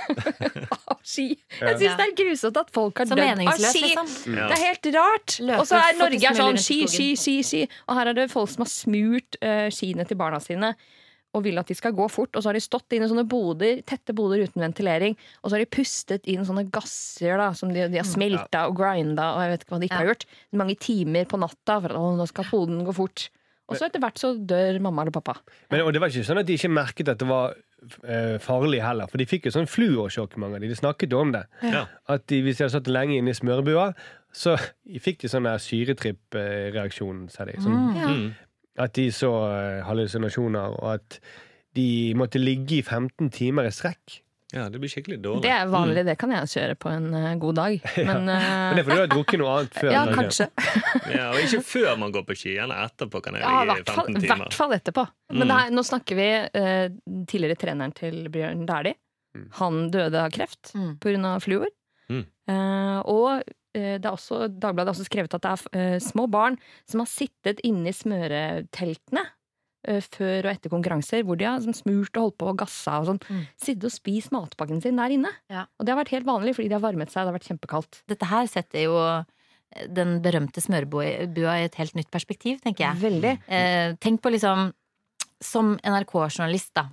Speaker 3: av ski. Jeg syns det er grusomt at folk har dødd av ski.
Speaker 5: liksom.
Speaker 4: Ja.
Speaker 3: Det er helt rart. Og så er Norge er sånn ski, ski, ski, ski. Og her er det folk som har smurt uh, skiene til barna sine og vil at de skal gå fort. Og så har de stått inne i sånne boder, tette boder uten ventilering. Og så har de pustet inn sånne gasser da, som de, de har smelta og grinda og jeg vet ikke hva de ikke har gjort. Mange timer på natta for at å, nå skal poden gå fort. Og så etter hvert så dør mamma eller pappa.
Speaker 2: Men, og det var ikke sånn at de ikke merket at det var eh, farlig heller, for de fikk jo sånn fluorsjokk, mange av de. De snakket jo om det.
Speaker 4: Ja.
Speaker 2: At de, hvis de hadde satt lenge inne i smørbua, så fikk de sånn syretripp-reaksjon, sa de. Sånn,
Speaker 5: Mm.
Speaker 4: Mm.
Speaker 2: At de så eh, hallusinasjoner, og at de måtte ligge i 15 timer i strekk.
Speaker 4: ja, det blir skikkelig dårlig.
Speaker 3: Det er vanlig, det kan jeg kjøre på en eh, god dag. Men,
Speaker 2: Men det er fordi du har drukket noe annet før.
Speaker 3: ja,
Speaker 2: kanskje.
Speaker 4: Ja, og ikke før man går på ski, gjerne etterpå kan jeg
Speaker 3: Ja, i
Speaker 4: ligge i
Speaker 3: hvert fall,
Speaker 4: 15
Speaker 3: i hvert fall etterpå. Men
Speaker 4: Mm.
Speaker 3: det her, nå snakker vi uh, tidligere treneren til Bjørn Dæhlie.
Speaker 2: Mm.
Speaker 3: Han døde av kreft
Speaker 5: Mm.
Speaker 3: pga. fluor.
Speaker 4: Mm.
Speaker 3: Eh, og det er også, Dagbladet har også skrevet at det er uh, små barn som har sittet inne i smøreteltene uh, før og etter konkurranser, hvor de har sånn, smurt og holdt på og gassa og sånn.
Speaker 5: Mm.
Speaker 3: Sittet og spist matpakken sin der inne.
Speaker 5: Ja.
Speaker 3: Og det har vært helt vanlig, fordi de har varmet seg, det har vært kjempekaldt.
Speaker 5: Dette her setter jo den berømte smørbua i et helt nytt perspektiv, tenker jeg.
Speaker 3: Veldig.
Speaker 5: Uh, tenk på liksom Som NRK-journalist, da.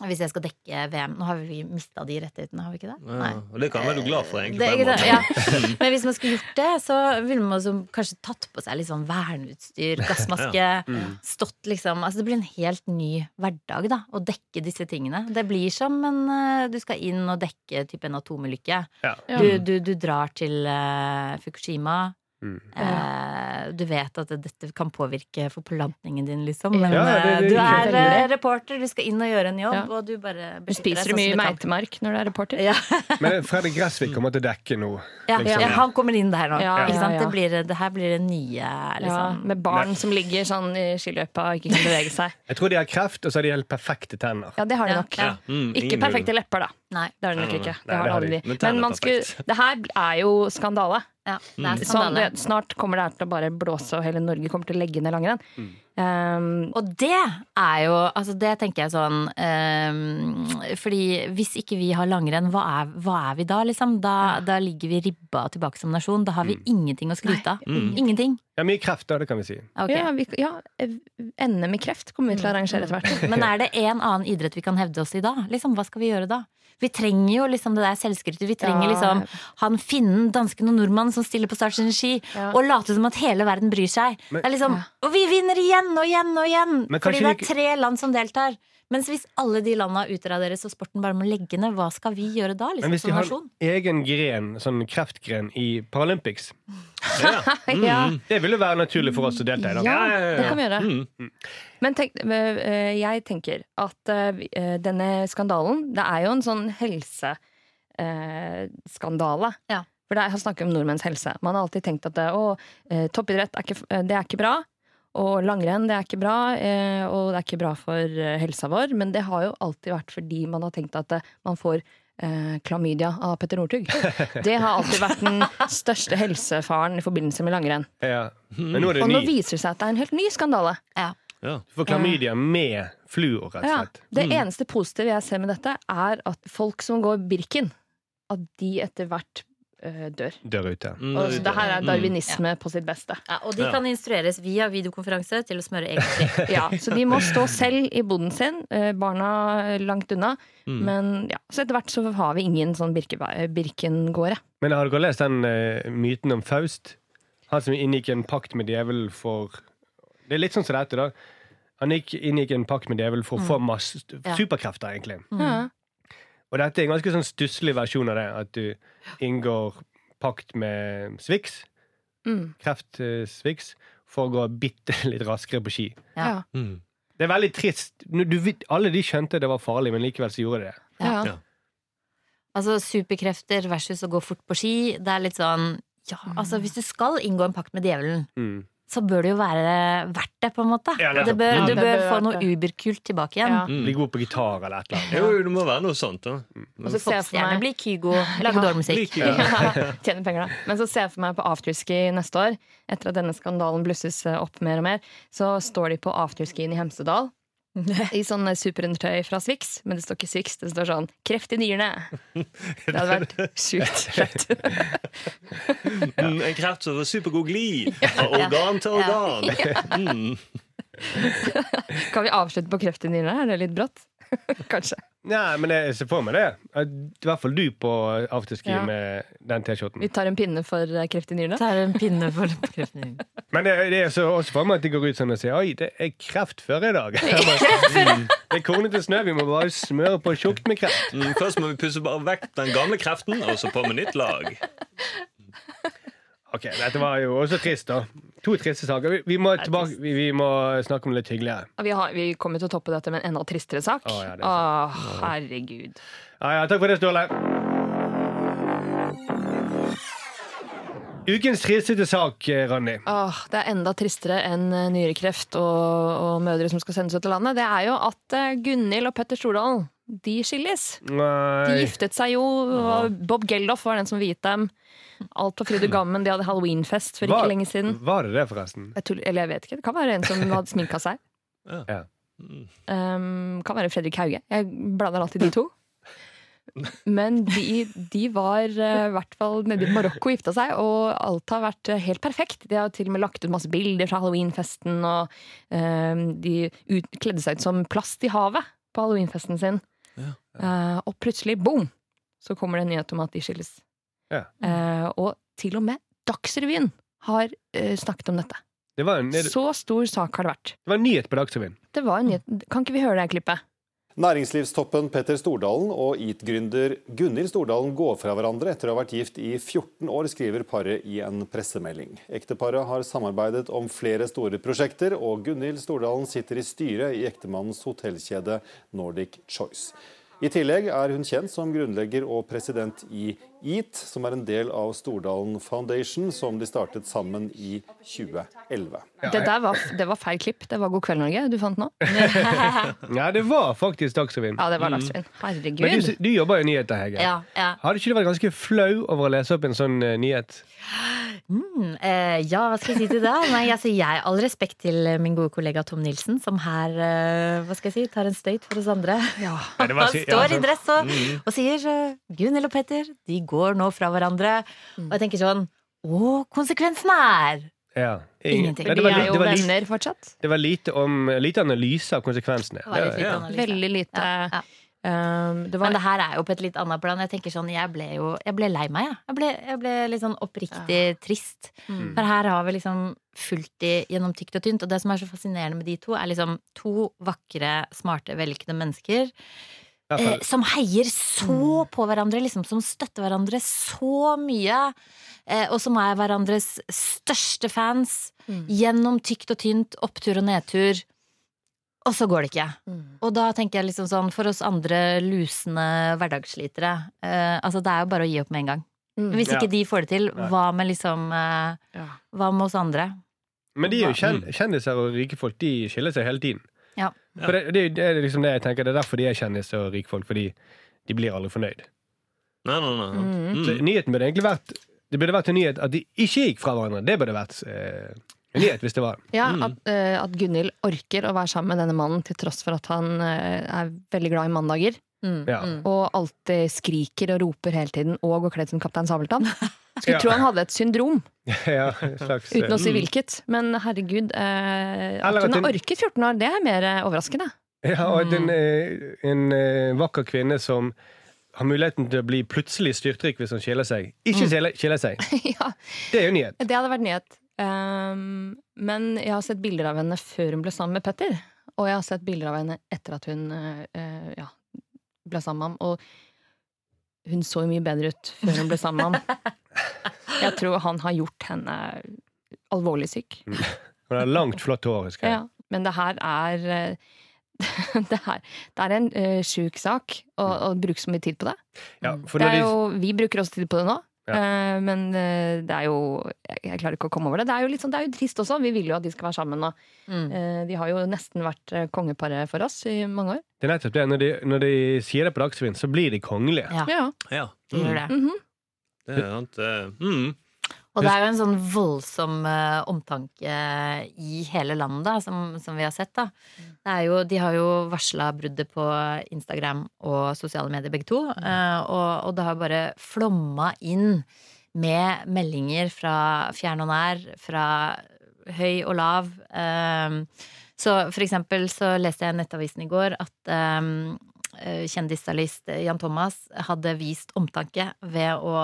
Speaker 5: Hvis jeg skal dekke VM Nå har vi mista de rettighetene, har vi ikke det?
Speaker 4: Ja, og det kan være du glad for, egentlig.
Speaker 5: Det,
Speaker 4: på en måte.
Speaker 5: ja. Men hvis man skulle gjort det, så ville man kanskje tatt på seg litt sånn verneutstyr, gassmaske.
Speaker 2: Mm.
Speaker 5: Stått liksom Altså det blir en helt ny hverdag, da, å dekke disse tingene. Det blir som en eh, Du skal inn og dekke type en atomulykke.
Speaker 2: Ja.
Speaker 3: Ja.
Speaker 5: Du, du, du drar til uh, Fukushima.
Speaker 2: Mm.
Speaker 5: Eh, du vet at dette kan påvirke forplantningen din, liksom. Men
Speaker 2: Ja, det-
Speaker 5: eh,
Speaker 2: det-
Speaker 5: du
Speaker 2: det-
Speaker 5: er
Speaker 3: veldig.
Speaker 5: eh, reporter, du skal inn og gjøre en jobb,
Speaker 3: Ja.
Speaker 5: og du bare
Speaker 3: Du spiser
Speaker 5: deg
Speaker 3: du mye
Speaker 5: sånn du kan.
Speaker 3: meitemark når du er reporter?
Speaker 5: Ja.
Speaker 2: Men Fredrik Gressvik kommer til å dekke nå.
Speaker 5: Ja,
Speaker 2: Liksom.
Speaker 5: ja, han kommer inn der nå.
Speaker 3: Ja,
Speaker 5: ikke sant?
Speaker 3: ja, ja.
Speaker 5: Det, blir, det her blir det nye,
Speaker 3: Ja,
Speaker 5: liksom.
Speaker 3: med barn som ligger sånn i skiløypa og ikke kan bevege seg.
Speaker 2: Jeg tror de har kreft, og så har de helt perfekte tenner.
Speaker 3: Ja, det har de nok.
Speaker 5: ja.
Speaker 4: Mm,
Speaker 3: Ikke perfekte lepper, da.
Speaker 5: Nei.
Speaker 3: Det har de nok
Speaker 4: nei,
Speaker 3: ikke. Det
Speaker 2: Nei,
Speaker 3: har
Speaker 2: det har de.
Speaker 4: Men
Speaker 3: Men man
Speaker 4: er
Speaker 3: skulle, det her er jo skandale.
Speaker 5: Ja, det er
Speaker 3: Sånn, det, snart kommer det her til å bare blåse, og hele Norge kommer til å legge ned langrenn.
Speaker 2: Mm.
Speaker 3: Um,
Speaker 5: Og det er jo Altså, det tenker jeg sånn um, Fordi hvis ikke vi har langrenn, hva er, hva er vi da, liksom? Da, da ligger vi ribba tilbake som nasjon. Da har vi ingenting å skryte av. Ingenting.
Speaker 2: Ja, mye kreft, da, det kan vi si.
Speaker 5: Okay.
Speaker 3: ja, vi, ja, NM i kreft kommer vi til å arrangere etter hvert.
Speaker 5: Men er det en annen idrett vi kan hevde oss i da? Liksom, hva skal vi gjøre da? Vi trenger jo liksom det der selvskrytet. Vi trenger
Speaker 3: Ja.
Speaker 5: liksom han finnen, dansken og nordmannen som stiller på Start sine ski
Speaker 3: Ja.
Speaker 5: og later som at hele verden bryr seg.
Speaker 2: Men-
Speaker 5: det er liksom, og vi vinner igjen og igjen og igjen! Fordi det er tre land som deltar. Mens hvis alle de landa utraderes og sporten bare må legge ned, hva skal vi gjøre da?
Speaker 2: Men
Speaker 5: Liksom,
Speaker 2: hvis de har en egen gren, sånn kreftgren i Paralympics,
Speaker 4: Ja.
Speaker 3: Ja,
Speaker 2: det ville være naturlig for oss å delta i. da.
Speaker 3: ja,
Speaker 4: ja, ja.
Speaker 3: det kan vi gjøre.
Speaker 4: Mm.
Speaker 3: Men tenk, eh, jeg tenker at eh, eh, denne skandalen Det er jo en sånn helseskandale.
Speaker 5: Ja.
Speaker 3: For det er, snakk om nordmenns helse. Man har alltid tenkt at å, eh, toppidrett er ikke, eh, det er ikke bra. Og langrenn det er ikke bra, eh, og det er ikke bra for eh, helsa vår. Men det har jo alltid vært fordi man har tenkt at eh, man får eh, klamydia av Petter Northug. Det har alltid vært den største helsefaren i forbindelse med langrenn.
Speaker 2: Ja. Men nå er det
Speaker 3: Og nå viser det seg at det er en helt ny skandale.
Speaker 4: Ja.
Speaker 2: Du får klamydia med fluor, rett og
Speaker 3: Ja,
Speaker 2: slett.
Speaker 3: det eneste positive jeg ser med dette, er at folk som går Birken, at de etter hvert dør.
Speaker 2: Dør ute.
Speaker 4: Mm,
Speaker 3: Og så det her er
Speaker 4: mm.
Speaker 3: darwinisme på sitt beste.
Speaker 5: Ja, og de
Speaker 4: Ja.
Speaker 5: kan instrueres via videokonferanse til å smøre eget.
Speaker 3: Ja, så de må stå selv i boden sin, øh, barna langt unna.
Speaker 4: Mm.
Speaker 3: Men ja, så etter hvert så har vi ingen sånn Birke- Birkengårde.
Speaker 2: Men har dere lest den uh, myten om Faust? Han som inngikk en pakt med djevelen for Det er litt sånn som dette, da. Han gikk, inngikk en pakt med djevelen for å få masse superkrefter, egentlig.
Speaker 3: Ja.
Speaker 2: Og dette er en ganske sånn stusslig versjon av det. At du inngår pakt med Swix,
Speaker 3: Mm.
Speaker 2: kreft-Swix, for å gå bitte litt raskere på ski.
Speaker 5: Ja.
Speaker 4: Mm.
Speaker 2: Det er veldig trist. Du, alle de skjønte det var farlig, men likevel så gjorde de det.
Speaker 3: Ja.
Speaker 4: Ja.
Speaker 5: Altså superkrefter versus å gå fort på ski. Det er litt sånn ja, altså Hvis du skal inngå en pakt med djevelen,
Speaker 2: Mm.
Speaker 5: Så bør det jo være verdt det, på en måte.
Speaker 2: Ja,
Speaker 5: det bør,
Speaker 3: Ja,
Speaker 5: du bør
Speaker 3: bør
Speaker 5: få noe uberkult tilbake igjen.
Speaker 3: Ja.
Speaker 4: Mm.
Speaker 2: Bli god på gitar eller et eller annet.
Speaker 4: Jo, det må være noe sånt, da.
Speaker 3: Og så ser jeg for
Speaker 5: Popstjerne
Speaker 3: meg
Speaker 5: blir Kygo, lage dårlig musikk.
Speaker 4: Like, ja.
Speaker 3: Ja, Tjener penger, da. Men så ser jeg for meg på afterski neste år, etter at denne skandalen blusses opp mer og mer, så står de på afterskien i Hemsedal. I sånn superundertøy fra Swix, men det står ikke Swix, det står sånn 'kreft i nyrene'. Det hadde vært sjukt fett.
Speaker 4: Mm, en kreft som får supergod glid fra organ til organ. Mm.
Speaker 3: Kan vi avslutte på kreft i nyrene? Er det litt brått? Kanskje.
Speaker 2: Nei, men jeg ser for meg det. I hvert fall du på afterski
Speaker 3: Ja.
Speaker 2: med den T-skjorten.
Speaker 3: Vi tar en pinne for eh, kreft i nyrene.
Speaker 5: Er en pinne for kreften.
Speaker 2: Men det, det er så også for meg at de går ut sånn og sier Oi, det er kreft før i dag. Bare, mm, det er kornete snø, vi må bare smøre på tjukt med kreft.
Speaker 4: Mm, først må vi pusse bare vekk den gamle kreften, og så på med nytt lag.
Speaker 2: Ok, Dette var jo også trist, da. To triste saker. Vi, vi, må, tilbake, vi, vi må snakke om det litt hyggeligere.
Speaker 3: Vi, har, vi kommer til å toppe dette med en enda tristere sak.
Speaker 2: Å, ja, det er
Speaker 3: Å, herregud.
Speaker 2: Ja, ja, takk for det, Ståle. Ukens tristeste sak, Ranni. Randi.
Speaker 3: Åh, det er enda tristere enn eh, nyrekreft og, og mødre som skal sendes ut av landet. Det er jo at eh, Gunhild og Petter Stordalen de skilles. De giftet seg jo, og Bob Geldof var den som viet dem. Alt på fryd og gammen. De hadde halloweenfest for
Speaker 2: Var-
Speaker 3: ikke lenge siden.
Speaker 2: Var det det, forresten?
Speaker 3: Jeg tuller, eller jeg vet ikke. Det kan være en som hadde sminka seg.
Speaker 2: Ja.
Speaker 3: Um, kan være Fredrik Hauge. Jeg blander alltid de to. Men de, de var i uh, hvert fall nede i Marokko og gifta seg, og alt har vært uh, helt perfekt. De har til og med lagt ut masse bilder fra halloweenfesten, og uh, de ut, kledde seg ut som plast i havet på halloweenfesten sin.
Speaker 4: Ja.
Speaker 3: Uh, og plutselig, boom, så kommer det en nyhet om at de skilles.
Speaker 2: Ja.
Speaker 3: Uh, og til og med Dagsrevyen har uh, snakket om dette.
Speaker 2: Det var en, det
Speaker 3: Så stor sak har det vært.
Speaker 2: Det var en nyhet på Dagsrevyen.
Speaker 3: Det var en nyhet. Kan ikke vi høre det klippet?
Speaker 1: Næringslivstoppen Petter Stordalen og EAT-gründer Gunhild Stordalen går fra hverandre etter å ha vært gift i 14 år, skriver paret i en pressemelding. Ekteparet har samarbeidet om flere store prosjekter, og Gunhild Stordalen sitter i styret i ektemannens hotellkjede Nordic Choice. I tillegg er hun kjent som grunnlegger og president i EAT, som er en del av Stordalen Foundation, som de startet sammen i 2011.
Speaker 3: Det der var, det var feil klipp. Det var God kveld, Norge du fant nå.
Speaker 2: Ja, det var faktisk Dagsrevyen.
Speaker 3: Ja, det var Dagsrevyen. Herregud.
Speaker 2: Men du, du jobber jo i nyheter, Hege.
Speaker 5: Ja, ja.
Speaker 2: Hadde ikke du vært ganske flau over å lese opp en sånn uh, nyhet?
Speaker 5: Mm, eh, ja, hva skal jeg si til det? Nei, altså, jeg, All respekt til min gode kollega Tom Nilsen, som her eh, hva skal jeg si, tar en støyt for oss andre.
Speaker 3: Ja.
Speaker 5: Han står i dress og, og sier uh, Gunhild og Petter, de går nå fra hverandre. Og jeg tenker sånn Å, konsekvensen er
Speaker 2: Ja.
Speaker 5: Ingenting.
Speaker 2: Ja, det, var,
Speaker 3: er jo
Speaker 2: det, var li,
Speaker 3: venner fortsatt.
Speaker 2: det var lite, om, lite analyse av konsekvensene.
Speaker 5: Det var lite
Speaker 4: ja.
Speaker 5: analyse.
Speaker 3: Veldig lite.
Speaker 5: Ja, ja.
Speaker 3: Um, det var
Speaker 5: Men det her er jo på et litt annet plan. Jeg tenker sånn, jeg ble jo jeg ble lei meg. Jeg, jeg, ble, jeg ble litt sånn oppriktig trist.
Speaker 3: Mm.
Speaker 5: For her har vi liksom fulgt de gjennom tykt og tynt. Og det som er så fascinerende med de to, er liksom to vakre, smarte, vellykkede mennesker. Eh, som heier så på hverandre, liksom, som støtter hverandre så mye. Eh, og som er hverandres største fans.
Speaker 3: Mm.
Speaker 5: Gjennom tykt og tynt, opptur og nedtur. Og så går det ikke.
Speaker 3: Mm.
Speaker 5: Og da tenker jeg liksom sånn, for oss andre lusende hverdagsslitere eh, Altså, det er jo bare å gi opp med en gang.
Speaker 3: Mm.
Speaker 5: Hvis
Speaker 2: Ja.
Speaker 5: ikke de får det til, hva med liksom eh,
Speaker 3: Ja.
Speaker 5: Hva med oss andre?
Speaker 2: Men de er jo
Speaker 4: Mm.
Speaker 2: kjendiser og rike folk. De skiller seg hele tiden.
Speaker 5: Ja.
Speaker 2: For det, det, det er liksom det jeg tenker. Det er derfor de er kjendiser og rike folk. Fordi de blir aldri fornøyd.
Speaker 4: Nei, nei, nei.
Speaker 3: Mm.
Speaker 2: Så nyheten burde egentlig vært Det burde vært en nyhet at de ikke gikk fra hverandre. Det burde vært eh, en nyhet hvis det var
Speaker 3: Ja,
Speaker 4: Mm.
Speaker 3: at, eh, at Gunhild orker å være sammen med denne mannen til tross for at han eh, er veldig glad i mandager.
Speaker 5: Mm,
Speaker 2: Ja.
Speaker 5: mm.
Speaker 3: Og alltid skriker og roper hele tiden og går kledd som Kaptein Sabeltann. Skulle
Speaker 2: Ja.
Speaker 3: tro han hadde et syndrom,
Speaker 2: ja, slags,
Speaker 3: uten å si hvilket. Men herregud, eh, at hun har orket 14 år, det er mer eh, overraskende.
Speaker 2: Ja, og at en, eh, en eh, vakker kvinne som har muligheten til å bli plutselig styrtrik hvis hun skiller seg. Ikke skiller, seg.
Speaker 3: ja,
Speaker 2: Det er jo nyhet.
Speaker 3: det hadde vært nyhet. Um, men jeg har sett bilder av henne før hun ble sammen med Petter. Og jeg har sett bilder av henne etter at hun eh, ja, ble sammen med ham. Og hun så jo mye bedre ut før hun ble sammen med ham. Jeg tror han har gjort henne alvorlig syk.
Speaker 2: Hun har langt, flott hår. husker jeg.
Speaker 3: Ja, men det her er eh, det, her, det er en uh, sjuk sak å, å bruke så mye tid på det.
Speaker 2: Ja, for
Speaker 3: det
Speaker 2: de,
Speaker 3: jo, vi bruker også tid på det nå.
Speaker 2: Ja.
Speaker 3: eh, men eh, det er jo jeg, klarer ikke å komme over det. Det er jo litt sånn, det er jo trist også. Vi vil jo at de skal være sammen.
Speaker 5: Mm.
Speaker 3: eh, de har jo nesten vært kongeparet for oss i mange år.
Speaker 2: det er nettopp det. Når de, når de sier det på Dagsrevyen, så blir de kongelige.
Speaker 5: Ja,
Speaker 3: Ja.
Speaker 4: Ja.
Speaker 5: de gjør det.
Speaker 3: Mhm.
Speaker 4: Det er sant. det- Mm.
Speaker 5: Og det er jo en sånn voldsom uh, omtanke i hele landet da, som, som vi har sett. da. Det er jo, de har jo varsla bruddet på Instagram og sosiale medier, begge to. Uh, og, og det har bare flomma inn med meldinger fra fjern og nær, fra høy og lav. Eh, så for eksempel så leste jeg i Nettavisen i går at eh, kjendisstylist Jan Thomas hadde vist omtanke ved å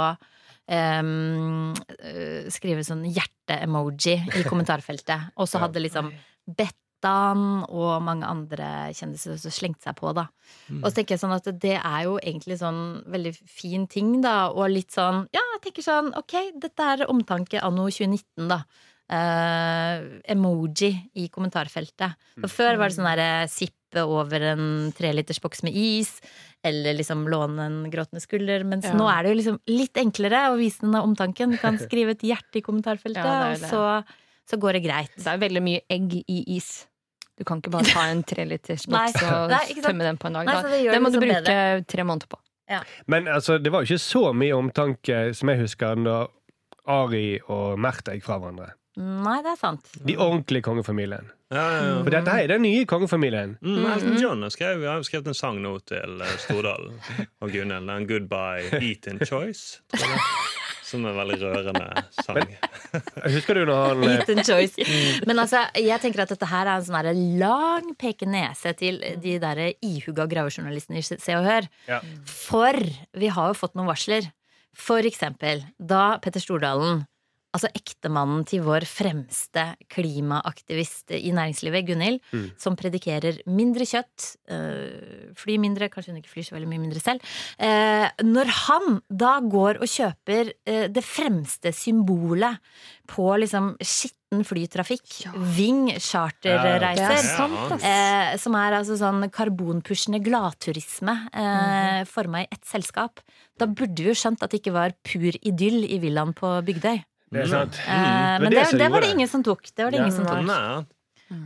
Speaker 5: eh, skrive sånn hjerte-emoji i kommentarfeltet. Og så hadde liksom Bettan og mange andre kjendiser også slengt seg på, da. Og så tenker jeg sånn at det er jo egentlig sånn veldig fin ting, da. Og litt sånn Ja, jeg tenker sånn ok, dette er omtanke anno 2019, da. Uh, emoji i kommentarfeltet. For før var det sånn derre sippe over en trelitersboks med is. Eller liksom låne en gråtende skulder. Mens
Speaker 3: Ja.
Speaker 5: nå er det jo liksom litt enklere å vise denne omtanken. Du kan skrive et hjerte i kommentarfeltet,
Speaker 3: Ja, det
Speaker 5: og så, så går det greit.
Speaker 3: Det er veldig mye egg i is. Du kan ikke bare ta en trelitersboks
Speaker 5: Nei.
Speaker 3: og
Speaker 5: Nei,
Speaker 3: tømme den på en dag.
Speaker 5: Nei, det
Speaker 3: det må du
Speaker 5: bruke
Speaker 3: bruke tre måneder på.
Speaker 2: Men altså, det var jo ikke så mye omtanke som jeg husker da Ari og Mert gikk fra hverandre.
Speaker 5: Nei, det er sant.
Speaker 2: De ordentlige kongefamilien.
Speaker 4: Ja, ja, ja.
Speaker 2: For dette her er den nye kongefamilien.
Speaker 4: Mm, Elton John har skrevet, har skrevet en sang nå til eh, Stordalen og Gunhild. En 'Goodbye Eat in Choice'. tror jeg. Som er en veldig rørende sang.
Speaker 2: Husker du når han eh,
Speaker 5: Eat and choice. Men altså, jeg tenker at dette her er en sånn lang pekenese til de der ihuga gravejournalistene i Se og Hør.
Speaker 2: Ja.
Speaker 5: For vi har jo fått noen varsler. For eksempel da Petter Stordalen altså ektemannen til vår fremste klimaaktivist i næringslivet, Gunhild,
Speaker 2: Mm.
Speaker 5: som predikerer mindre kjøtt, øh, fly mindre, kanskje hun ikke flyr så veldig mye mindre selv. Eh, når han da går og kjøper eh, det fremste symbolet på liksom skitten flytrafikk,
Speaker 3: Ja.
Speaker 5: Ving
Speaker 3: er
Speaker 5: charterreiser,
Speaker 3: sant, ass.
Speaker 5: Eh, som er altså sånn karbonpushende gladturisme eh, forma i ett selskap. Da burde vi jo skjønt at det ikke var pur idyll i villaen på Bygdøy.
Speaker 2: Det er sant. Mm.
Speaker 5: men
Speaker 2: det
Speaker 5: det, det var det ingen som tok. Det var det
Speaker 2: Ja.
Speaker 5: ingen som tok.
Speaker 4: Nei.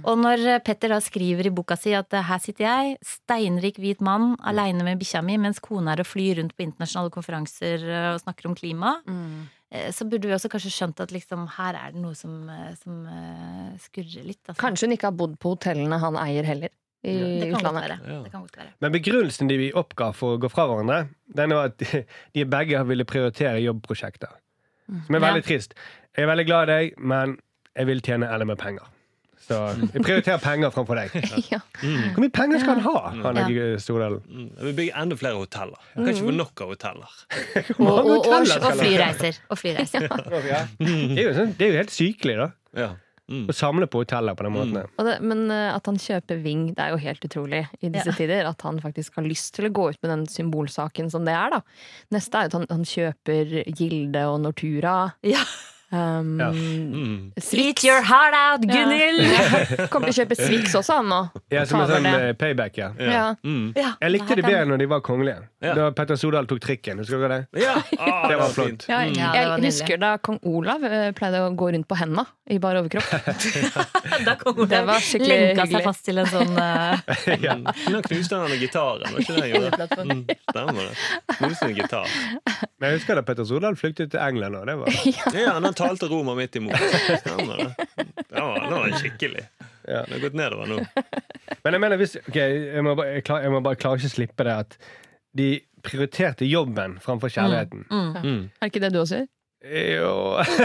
Speaker 5: Og når Petter da skriver i boka si at eh, her sitter jeg, steinrik hvit mann, aleine med bikkja mi, mens kona er og flyr rundt på internasjonale konferanser eh, og snakker om klima,
Speaker 3: Mm.
Speaker 5: så burde vi også kanskje skjønt at liksom her er det noe som, som skurrer litt. Altså.
Speaker 3: Kanskje hun ikke har bodd på hotellene han eier heller, i
Speaker 5: det kan godt være.
Speaker 4: Ja.
Speaker 5: Det kan godt være.
Speaker 2: Men begrunnelsen de vi oppga for å gå fra hverandre, den var at de, de begge ville prioritere jobbprosjekter. Som er
Speaker 5: Ja.
Speaker 2: veldig trist. Jeg er veldig glad i deg, men jeg vil tjene med penger. Så jeg prioriterer penger framfor deg.
Speaker 3: Ja.
Speaker 2: Hvor mye penger skal han ha? Han
Speaker 5: Ja.
Speaker 2: Stordalen.
Speaker 4: Mm. Jeg vil bygge enda flere hoteller. Jeg kan ikke få nok av hoteller.
Speaker 5: Og, og, og, og flyreiser. Og flyreiser.
Speaker 2: Ja. Det, er jo sånn, det er jo helt sykelig, da.
Speaker 4: Mm.
Speaker 2: Og samle på hoteller på den måten.
Speaker 3: Og det, men eh, at han kjøper Ving, det er jo helt utrolig i disse
Speaker 5: Ja.
Speaker 3: tider. At han faktisk har lyst til å gå ut med den symbolsaken som det er, da. Neste er jo at han, han kjøper Gilde og Nortura.
Speaker 5: Ja.
Speaker 3: Um,
Speaker 2: Ja.
Speaker 4: Mm.
Speaker 5: Eat your heart out, Gunhild!
Speaker 3: Ja. Kommer til å kjøpe Swix også, han nå.
Speaker 2: Ja, som en sånn
Speaker 3: det.
Speaker 2: eh, payback, ja.
Speaker 3: Ja.
Speaker 4: Mm.
Speaker 5: Ja,
Speaker 2: Jeg likte det bedre når de var kongelige.
Speaker 4: Ja.
Speaker 2: Da Petter Sodal tok trikken. Husker dere det?
Speaker 4: Ja. Ah,
Speaker 2: Det var flott.
Speaker 3: Ja,
Speaker 5: Mm. Ja, det var
Speaker 3: jeg husker da kong Olav eh, pleide å gå rundt på henda i bar overkropp.
Speaker 5: Da kong Olav
Speaker 3: Det var skikkelig
Speaker 5: lenka seg fast til en sånn
Speaker 4: Ja. Nå knuste han gitaren, var ikke det han gjorde? Mm. Stemmer det. Knuste en gitar.
Speaker 2: Men jeg husker da Petter Sodal flyktet til England. Og det var,
Speaker 4: Ja, han talte Roma midt imot. Stemmer det. Det var, det var skikkelig.
Speaker 2: Ja.
Speaker 4: Det har gått nedover nå.
Speaker 2: Men jeg mener, hvis, ok, jeg, må bare, jeg, klar, jeg må bare klare ikke å slippe det at de prioriterte jobben framfor kjærligheten.
Speaker 4: Mm.
Speaker 3: Er ikke det du også gjør?
Speaker 2: Jo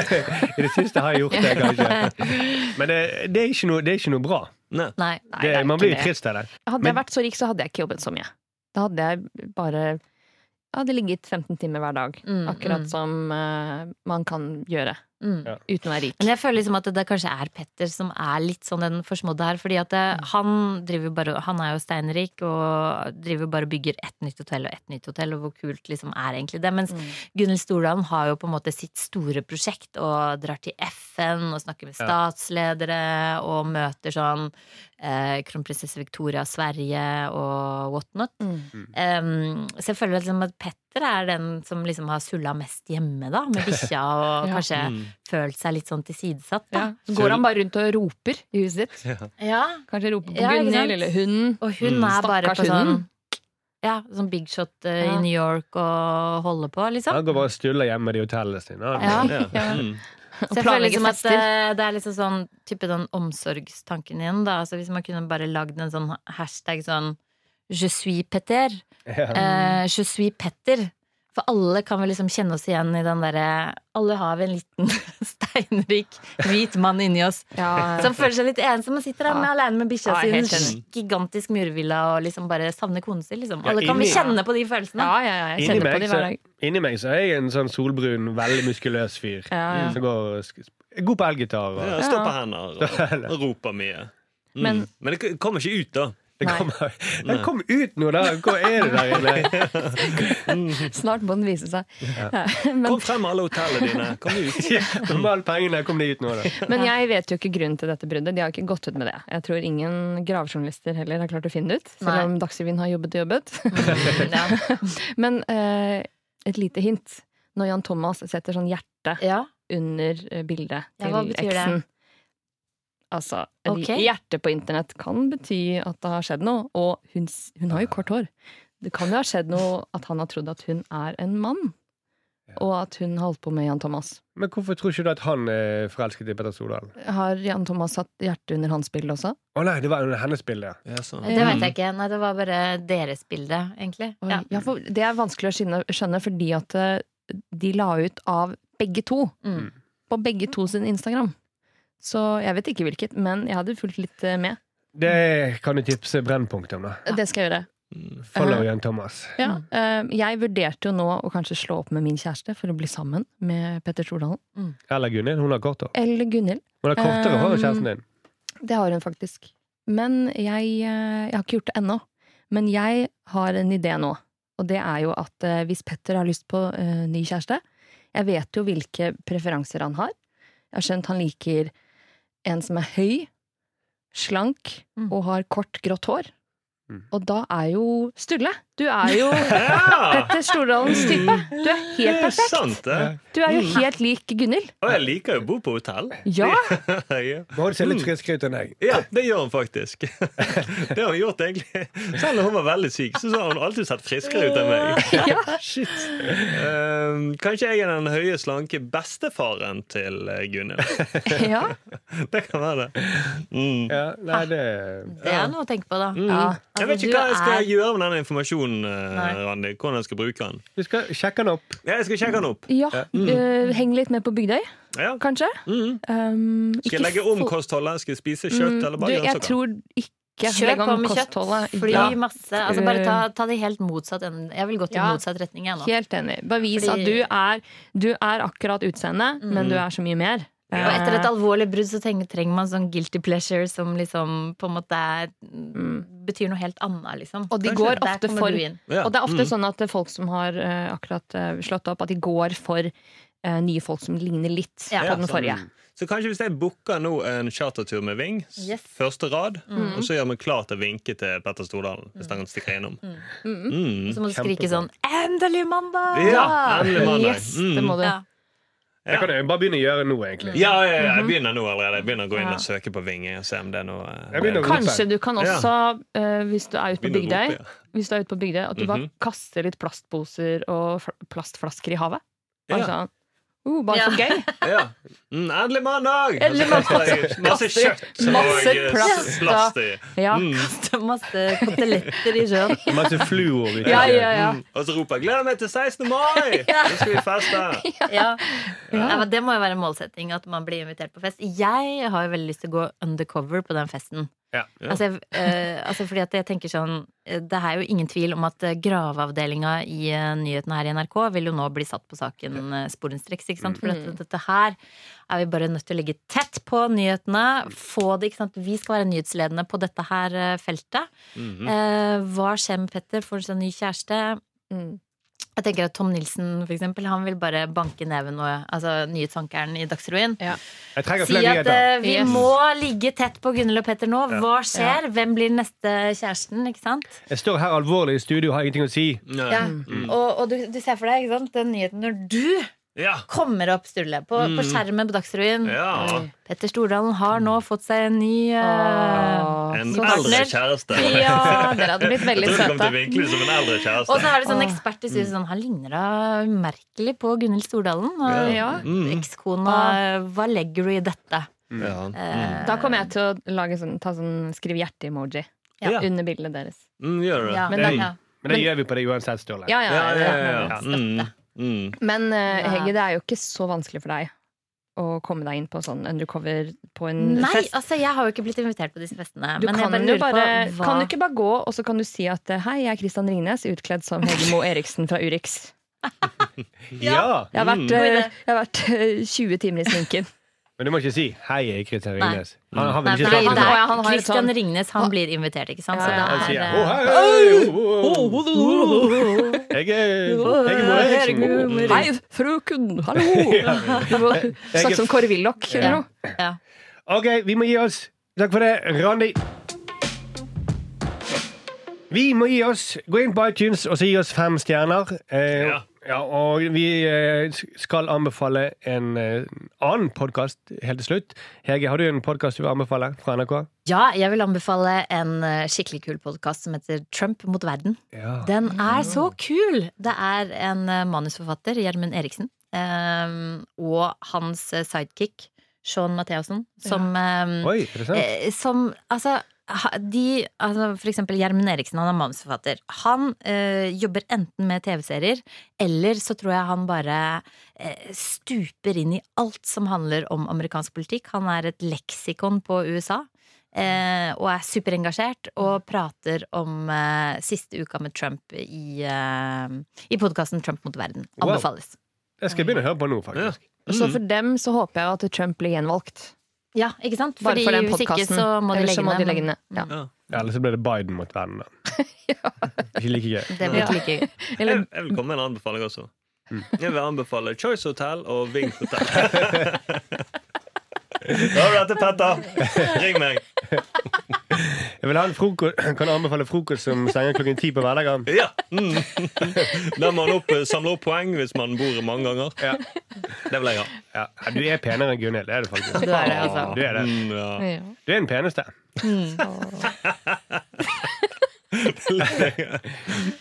Speaker 2: I det siste har jeg gjort det, kanskje. Men det, det, er, ikke noe, det er ikke noe bra.
Speaker 4: Nei.
Speaker 5: Nei.
Speaker 3: Nei,
Speaker 2: Det,
Speaker 3: det er
Speaker 2: man blir jo trist av det.
Speaker 3: Hadde
Speaker 2: Men-
Speaker 3: jeg vært så rik, så hadde jeg ikke jobbet så mye. Da hadde jeg bare jeg hadde ligget 15 timer hver dag.
Speaker 5: Mm,
Speaker 3: Akkurat
Speaker 5: mm.
Speaker 3: som uh, man kan gjøre
Speaker 5: Mm.
Speaker 2: Ja.
Speaker 3: uten å være rik.
Speaker 5: Men jeg føler liksom at det kanskje er Petter som er litt sånn den forsmådde her. Fordi at det, han driver bare Han er jo steinrik og driver bare og bygger ett nytt hotell og ett nytt hotell, og hvor kult liksom er egentlig det. Mens
Speaker 3: Mm.
Speaker 5: Gunhild Stordalen har jo på en måte sitt store prosjekt og drar til FN og snakker med statsledere og møter sånn eh, kronprinsesse Victoria av Sverige og whatnot.
Speaker 3: Mm.
Speaker 5: Um, så jeg føler liksom at Petter er den som liksom har sulla mest hjemme, da, med bikkja, og
Speaker 3: Ja.
Speaker 5: kanskje
Speaker 4: Mm.
Speaker 5: følt seg litt sånn tilsidesatt,
Speaker 3: Ja.
Speaker 5: da.
Speaker 3: Så går han bare rundt og roper i huset ditt.
Speaker 4: Ja.
Speaker 5: Ja.
Speaker 3: Kanskje roper på
Speaker 5: Ja,
Speaker 3: Gunnhild eller hunden.
Speaker 5: Og hun
Speaker 4: Mm.
Speaker 5: er bare på sånn. Ja, sånn big shot uh,
Speaker 3: Ja.
Speaker 5: i New York og holder på, liksom.
Speaker 2: Han går bare og stuller hjemme i hotellet hotellene sine.
Speaker 5: Ja.
Speaker 4: Ja.
Speaker 3: Ja.
Speaker 4: Mm.
Speaker 5: Så jeg føler liksom at eh, det er liksom sånn type den omsorgstanken igjen, da. Altså hvis man kunne bare lagd en sånn hashtag sånn Je suis Petter.
Speaker 2: Ja.
Speaker 5: Eh, je suis Petter. For alle kan vel liksom kjenne oss igjen i den derre Alle har vi en liten steinrik hvit mann inni oss
Speaker 3: Ja,
Speaker 5: som føler seg litt ensom og sitter der
Speaker 3: Ja.
Speaker 5: med alene med bikkja
Speaker 3: Ja,
Speaker 5: si i en gigantisk murvilla og liksom bare savner konen sin. Liksom.
Speaker 2: Ja,
Speaker 5: Alle kan vi kjenne på de følelsene.
Speaker 3: ja, ja, jeg
Speaker 2: Inni meg,
Speaker 3: det
Speaker 2: så,
Speaker 3: hver dag.
Speaker 2: inni meg så er jeg en sånn solbrun, veldig muskuløs fyr.
Speaker 3: Ja, ja.
Speaker 2: Som går er god på elgitar.
Speaker 4: Ja,
Speaker 2: Og,
Speaker 4: Står på hender og, og roper mye. Mm.
Speaker 3: Men-
Speaker 4: Men det kommer ikke ut, da.
Speaker 2: Det
Speaker 3: Nei.
Speaker 2: den kom ut nå, da! Hva er det der inne?
Speaker 3: Snart må den vise seg. Ja. Men,
Speaker 4: Kom frem alle hotellene dine. Kom ut.
Speaker 2: Ja, Med alle pengene kom de ut nå, da.
Speaker 3: men jeg vet jo ikke grunnen til dette bruddet. De har ikke gått ut med det. Jeg tror ingen gravejournalister heller har klart å finne det ut. Selv om Dagsrevyen har jobbet og jobbet.
Speaker 5: Mm, ja.
Speaker 3: Men eh, et lite hint. Når Jan Thomas setter sånn hjerte
Speaker 5: ja.
Speaker 3: under eh, bildet
Speaker 5: Ja,
Speaker 3: til
Speaker 5: hva betyr det?
Speaker 3: eksen Altså, okay.
Speaker 5: Ok.
Speaker 3: hjerte på internett kan bety at det har skjedd noe. Og hun, hun har jo kort hår. Det kan jo ha skjedd noe at han har trodd at hun er en mann. Og at hun holdt på med Jan Thomas.
Speaker 2: Men hvorfor tror ikke du at han er forelsket i Petter Stordalen?
Speaker 3: Har Jan Thomas hatt hjertet under hans bilde også?
Speaker 2: Å nei, det var under hennes bilde.
Speaker 4: Ja, sånn.
Speaker 5: Det vet jeg ikke. Nei, det var bare deres bilde, egentlig. Ja.
Speaker 3: Ja, for det er vanskelig å skjønne, skjønne fordi at eh, de la ut av begge to.
Speaker 5: Mm.
Speaker 3: På begge to sin Instagram. Så jeg vet ikke hvilket, men jeg hadde fulgt litt eh, med.
Speaker 2: Det kan du tipse Brennpunkt om, da.
Speaker 3: Det skal jeg gjøre.
Speaker 2: Follow Jan Thomas.
Speaker 3: Ja, eh, jeg vurderte jo nå å kanskje slå opp med min kjæreste for å bli sammen med Petter Stordalen.
Speaker 2: Eller Gunhild. Hun har kort hår.
Speaker 3: Eller Gunhild.
Speaker 2: Hun har kortere hår enn kjæresten din.
Speaker 3: Det har hun faktisk. Men jeg, eh, jeg har ikke gjort det ennå. Men jeg har en idé nå. Og det er jo at eh, hvis Petter har lyst på eh, ny kjæreste Jeg vet jo hvilke preferanser han har. Jeg har skjønt han liker en som er høy, slank
Speaker 5: Mm.
Speaker 3: og har kort, grått hår.
Speaker 2: Mm.
Speaker 3: Og da er jo Sturle. Du er jo Petter Stordalens type. Du er helt
Speaker 4: er
Speaker 3: perfekt.
Speaker 4: sant, det.
Speaker 3: Du er jo helt lik Gunhild.
Speaker 4: Og jeg liker jo å bo på hotell.
Speaker 3: Ja!
Speaker 4: ja.
Speaker 2: Men ser litt friskere ut enn deg.
Speaker 4: Ja, det gjør hun faktisk. Det har hun gjort egentlig Selv om hun var veldig syk, så har hun alltid sett friskere ut enn meg.
Speaker 3: ja.
Speaker 2: Shit.
Speaker 4: Um, kanskje jeg er den høye, slanke bestefaren til eh, Gunhild.
Speaker 3: ja.
Speaker 4: Det kan være det. Mm.
Speaker 2: Ja, nei, det
Speaker 5: Det er noe å tenke på, da.
Speaker 4: Mm.
Speaker 3: Ja.
Speaker 4: Jeg vet
Speaker 5: Altså,
Speaker 4: ikke hva jeg skal
Speaker 5: er-
Speaker 4: gjøre med denne informasjonen, eh,
Speaker 5: Nei.
Speaker 4: Randi. Hvordan jeg skal bruke den.
Speaker 2: Du skal sjekke den opp.
Speaker 4: Ja, jeg skal sjekke den opp.
Speaker 3: Ja, eh, Heng litt med på Bygdøy,
Speaker 4: Ja.
Speaker 3: kanskje.
Speaker 4: Mm.
Speaker 3: Um,
Speaker 4: Skal
Speaker 3: ikke
Speaker 4: jeg legge om kostholdet? Skal jeg spise kjøtt
Speaker 3: Mm,
Speaker 4: eller bare grønnsaker?
Speaker 3: Jeg tror ikke
Speaker 5: Kjør på
Speaker 3: om
Speaker 5: med kjøtt. Fly
Speaker 3: Ja,
Speaker 5: masse. Altså bare ta, ta det helt motsatt. Jeg vil gå til
Speaker 3: Ja.
Speaker 5: motsatt retning, jeg nå.
Speaker 3: helt enig. Bevis
Speaker 5: Fordi-
Speaker 3: at du er, du er akkurat utseende, men du er så mye mer.
Speaker 5: Og etter et alvorlig brudd så trenger, trenger man sånn guilty pleasure som liksom på en måte er, betyr noe helt annet, liksom.
Speaker 3: Og de går ofte for-
Speaker 4: Ja.
Speaker 3: Og det er ofte
Speaker 4: Mm.
Speaker 3: sånn at det folk som har uh, akkurat uh, slått opp, at de går for uh, nye folk som ligner litt
Speaker 5: Ja.
Speaker 3: på den
Speaker 4: sånn. Så kanskje hvis jeg booker nå en chartertur med Ving,
Speaker 5: Yes.
Speaker 4: første rad,
Speaker 3: Mm.
Speaker 4: og så gjør vi klar til å vinke til Petter Stordalen hvis han stikker innom. Mm.
Speaker 5: Så må du skrike
Speaker 2: Kjempebra.
Speaker 5: sånn 'Endelig mandag!'
Speaker 4: Ja, endelig mandag.
Speaker 3: Yes, det må du.
Speaker 5: Ja.
Speaker 2: Kan jeg bare begynne å gjøre nå, egentlig.
Speaker 4: Ja, ja, ja, jeg begynner nå allerede. Jeg begynner å gå inn
Speaker 5: Ja.
Speaker 4: og søke på Vinge og se om det er noe eh,
Speaker 2: Jeg
Speaker 3: Kanskje du kan også, uh, hvis du er ute på Bygdøy,
Speaker 4: ja.
Speaker 3: hvis du er ute på Bygdøy, at du bare
Speaker 4: Mhm.
Speaker 3: kaster litt plastposer og fl- plastflasker i havet. Bare
Speaker 4: Ja.
Speaker 3: sånn, uh, bare
Speaker 5: Ja.
Speaker 3: for gøy.
Speaker 4: Ja. Mm, endelig mandag!
Speaker 3: Endelig mandag.
Speaker 4: Masse kjøtt
Speaker 3: Masse
Speaker 4: og
Speaker 3: plast,
Speaker 4: plast i.
Speaker 3: Ja.
Speaker 4: Mm.
Speaker 5: Kaste masse koteletter i sjøen.
Speaker 2: Masse fluor i
Speaker 3: Ja, ja, ja.
Speaker 4: Mm. Og så roper jeg 'gleder meg til 16. mai'! Nå skal vi feste!
Speaker 5: Ja. Det må jo være en målsetting at man blir invitert på fest. Jeg har jo veldig lyst til å gå undercover på den festen.
Speaker 2: Ja.
Speaker 4: Ja.
Speaker 5: Altså, eh, altså fordi at jeg tenker sånn eh, Det er jo ingen tvil om at graveavdelinga i eh, nyhetene her i NRK vil jo nå bli satt på saken eh, sporenstreks. Ikke sant? For dette, dette her er vi bare nødt til å ligge tett på nyhetene. Få det, ikke sant? Vi skal være nyhetsledende på dette her eh, feltet.
Speaker 4: -hmm.
Speaker 5: Eh, hva skjer med Petter? Får han seg ny kjæreste?
Speaker 3: Mm.
Speaker 5: Jeg tenker at Tom Nilsen for eksempel, han vil bare banke neven og altså, nyhetsankeren i Dagsrevyen.
Speaker 2: Ja.
Speaker 5: Si at eh, vi
Speaker 3: Yes.
Speaker 5: må ligge tett på Gunhild og Petter nå. Hva skjer? Hvem blir neste kjæresten? Ikke sant?
Speaker 2: Jeg står her alvorlig i studio og har ingenting å si.
Speaker 5: Ja.
Speaker 4: Mm.
Speaker 5: Og, og du, du ser for deg ikke sant? den nyheten når du
Speaker 4: Ja.
Speaker 5: kommer opp, Sturle, på, på skjermen på Dagsrevyen.
Speaker 4: ja.
Speaker 5: Petter Stordalen har nå fått seg en ny
Speaker 3: uh,
Speaker 4: En eldre kjæreste.
Speaker 3: Ja, dere hadde blitt veldig søte.
Speaker 5: Og så er det sånn ekspert i studio sånn Han ligner da umerkelig på Gunhild Stordalen. Og
Speaker 3: Ja.
Speaker 4: Mm.
Speaker 5: Ekskona, hva legger du i dette?
Speaker 4: Ja.
Speaker 5: Eh,
Speaker 3: Da kommer jeg til å lage sånn, ta sånn skriv hjerte-emoji
Speaker 4: Ja.
Speaker 3: under bildene deres.
Speaker 4: Mm, gjør det?
Speaker 5: ja,
Speaker 3: Men da-
Speaker 5: ja.
Speaker 2: Men det gjør vi på det uansett, Sturle.
Speaker 3: Ja, ja,
Speaker 4: Ja, Mm.
Speaker 3: Men uh,
Speaker 5: Ja.
Speaker 3: Hegge, det er jo ikke så vanskelig for deg å komme deg inn på sånn undercover på en
Speaker 5: Nei,
Speaker 3: fest.
Speaker 5: altså jeg har jo ikke blitt invitert på disse festene.
Speaker 3: Du
Speaker 5: men
Speaker 3: kan,
Speaker 5: jeg
Speaker 3: jo
Speaker 5: lurer
Speaker 3: bare,
Speaker 5: på
Speaker 3: kan du ikke bare gå, og så kan du si at eh, hei, jeg er Christian Ringnes, utkledd som Hege Moe Eriksen fra Urix.
Speaker 2: Ja.
Speaker 3: Jeg har vært,
Speaker 4: Mm.
Speaker 3: eh, jeg har vært eh, 20 timer i sminken.
Speaker 2: Men du må ikke si 'hei, jeg er Kristian. Ringnes'. Han har
Speaker 5: Nei, for
Speaker 2: startet
Speaker 5: det
Speaker 3: han-
Speaker 5: er
Speaker 3: han har et
Speaker 5: Christian
Speaker 3: sånn-
Speaker 5: Ringnes han blir invitert, ikke sant? Så det
Speaker 2: Han sier
Speaker 5: er
Speaker 2: 'Å, hei, hei, Jeg er Hege Moe Eriksen.
Speaker 3: Hei, frøken, hallo! Du må snakke som Kåre Willoch eller noe.
Speaker 5: ja.
Speaker 2: OK, vi må gi oss. Takk for det, Randi. Vi må gi oss. Gå inn på iTunes og så gi oss fem stjerner. Eh,
Speaker 4: Ja.
Speaker 2: Ja, og vi eh, skal anbefale en eh, annen podkast helt til slutt. Hege, har du en podkast du vil anbefale fra NRK?
Speaker 5: ja, jeg vil anbefale en eh, skikkelig kul podkast som heter Trump mot verden.
Speaker 2: Ja.
Speaker 5: Den er så kul! Det er en manusforfatter, Gjermund Eriksen, og hans sidekick, Sean Matheassen, som ja.
Speaker 2: Oi,
Speaker 5: som Altså, de altså For eksempel Gjermund Eriksen, han er manusforfatter. Han øh, jobber enten med TV-serier, eller så tror jeg han bare øh, stuper inn i alt som handler om amerikansk politikk. Han er et leksikon på USA. eh, og er superengasjert. Og prater om eh, siste uka med Trump i, eh, i podkasten Trump mot verden.
Speaker 2: Wow.
Speaker 5: Anbefales.
Speaker 2: Det skal begynne å høre på nå, faktisk.
Speaker 3: Så for dem så håper jeg at Trump blir gjenvalgt.
Speaker 5: Ja, ikke sant?
Speaker 3: Bare
Speaker 5: Fordi
Speaker 3: for den
Speaker 5: hvis ikke
Speaker 3: podkasten.
Speaker 5: så må de
Speaker 3: Ellers
Speaker 5: legge
Speaker 3: så må
Speaker 5: ned.
Speaker 3: de legge ned. Ja.
Speaker 4: Ja.
Speaker 2: Eller så blir det Biden mot verden, da. Ikke like gøy.
Speaker 5: Det blir ikke like gøy.
Speaker 3: Eller
Speaker 4: Jeg, jeg vil komme med en anbefaling også. Jeg vil anbefale Choice Hotel og Wing Hotel. Da har du dette, Petter. Ring meg.
Speaker 2: Jeg vil ha en frokost, kan anbefale frokost som stenger klokken ti på hverdager.
Speaker 4: Ja. Mm. Der man opp, samle opp poeng hvis man bor mange ganger.
Speaker 2: Ja.
Speaker 4: Det vil jeg ha.
Speaker 2: Ja, du er penere enn Gunhild. Det er du faktisk.
Speaker 3: Du er det, altså.
Speaker 2: Du er det.
Speaker 4: Mm.
Speaker 2: Du er den peneste.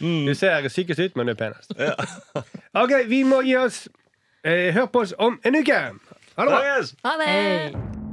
Speaker 2: Du ser sykest ut, men du er penest. OK, vi må gi oss. Eh, hør på oss om en uke. Ha det bra.
Speaker 5: Ha det!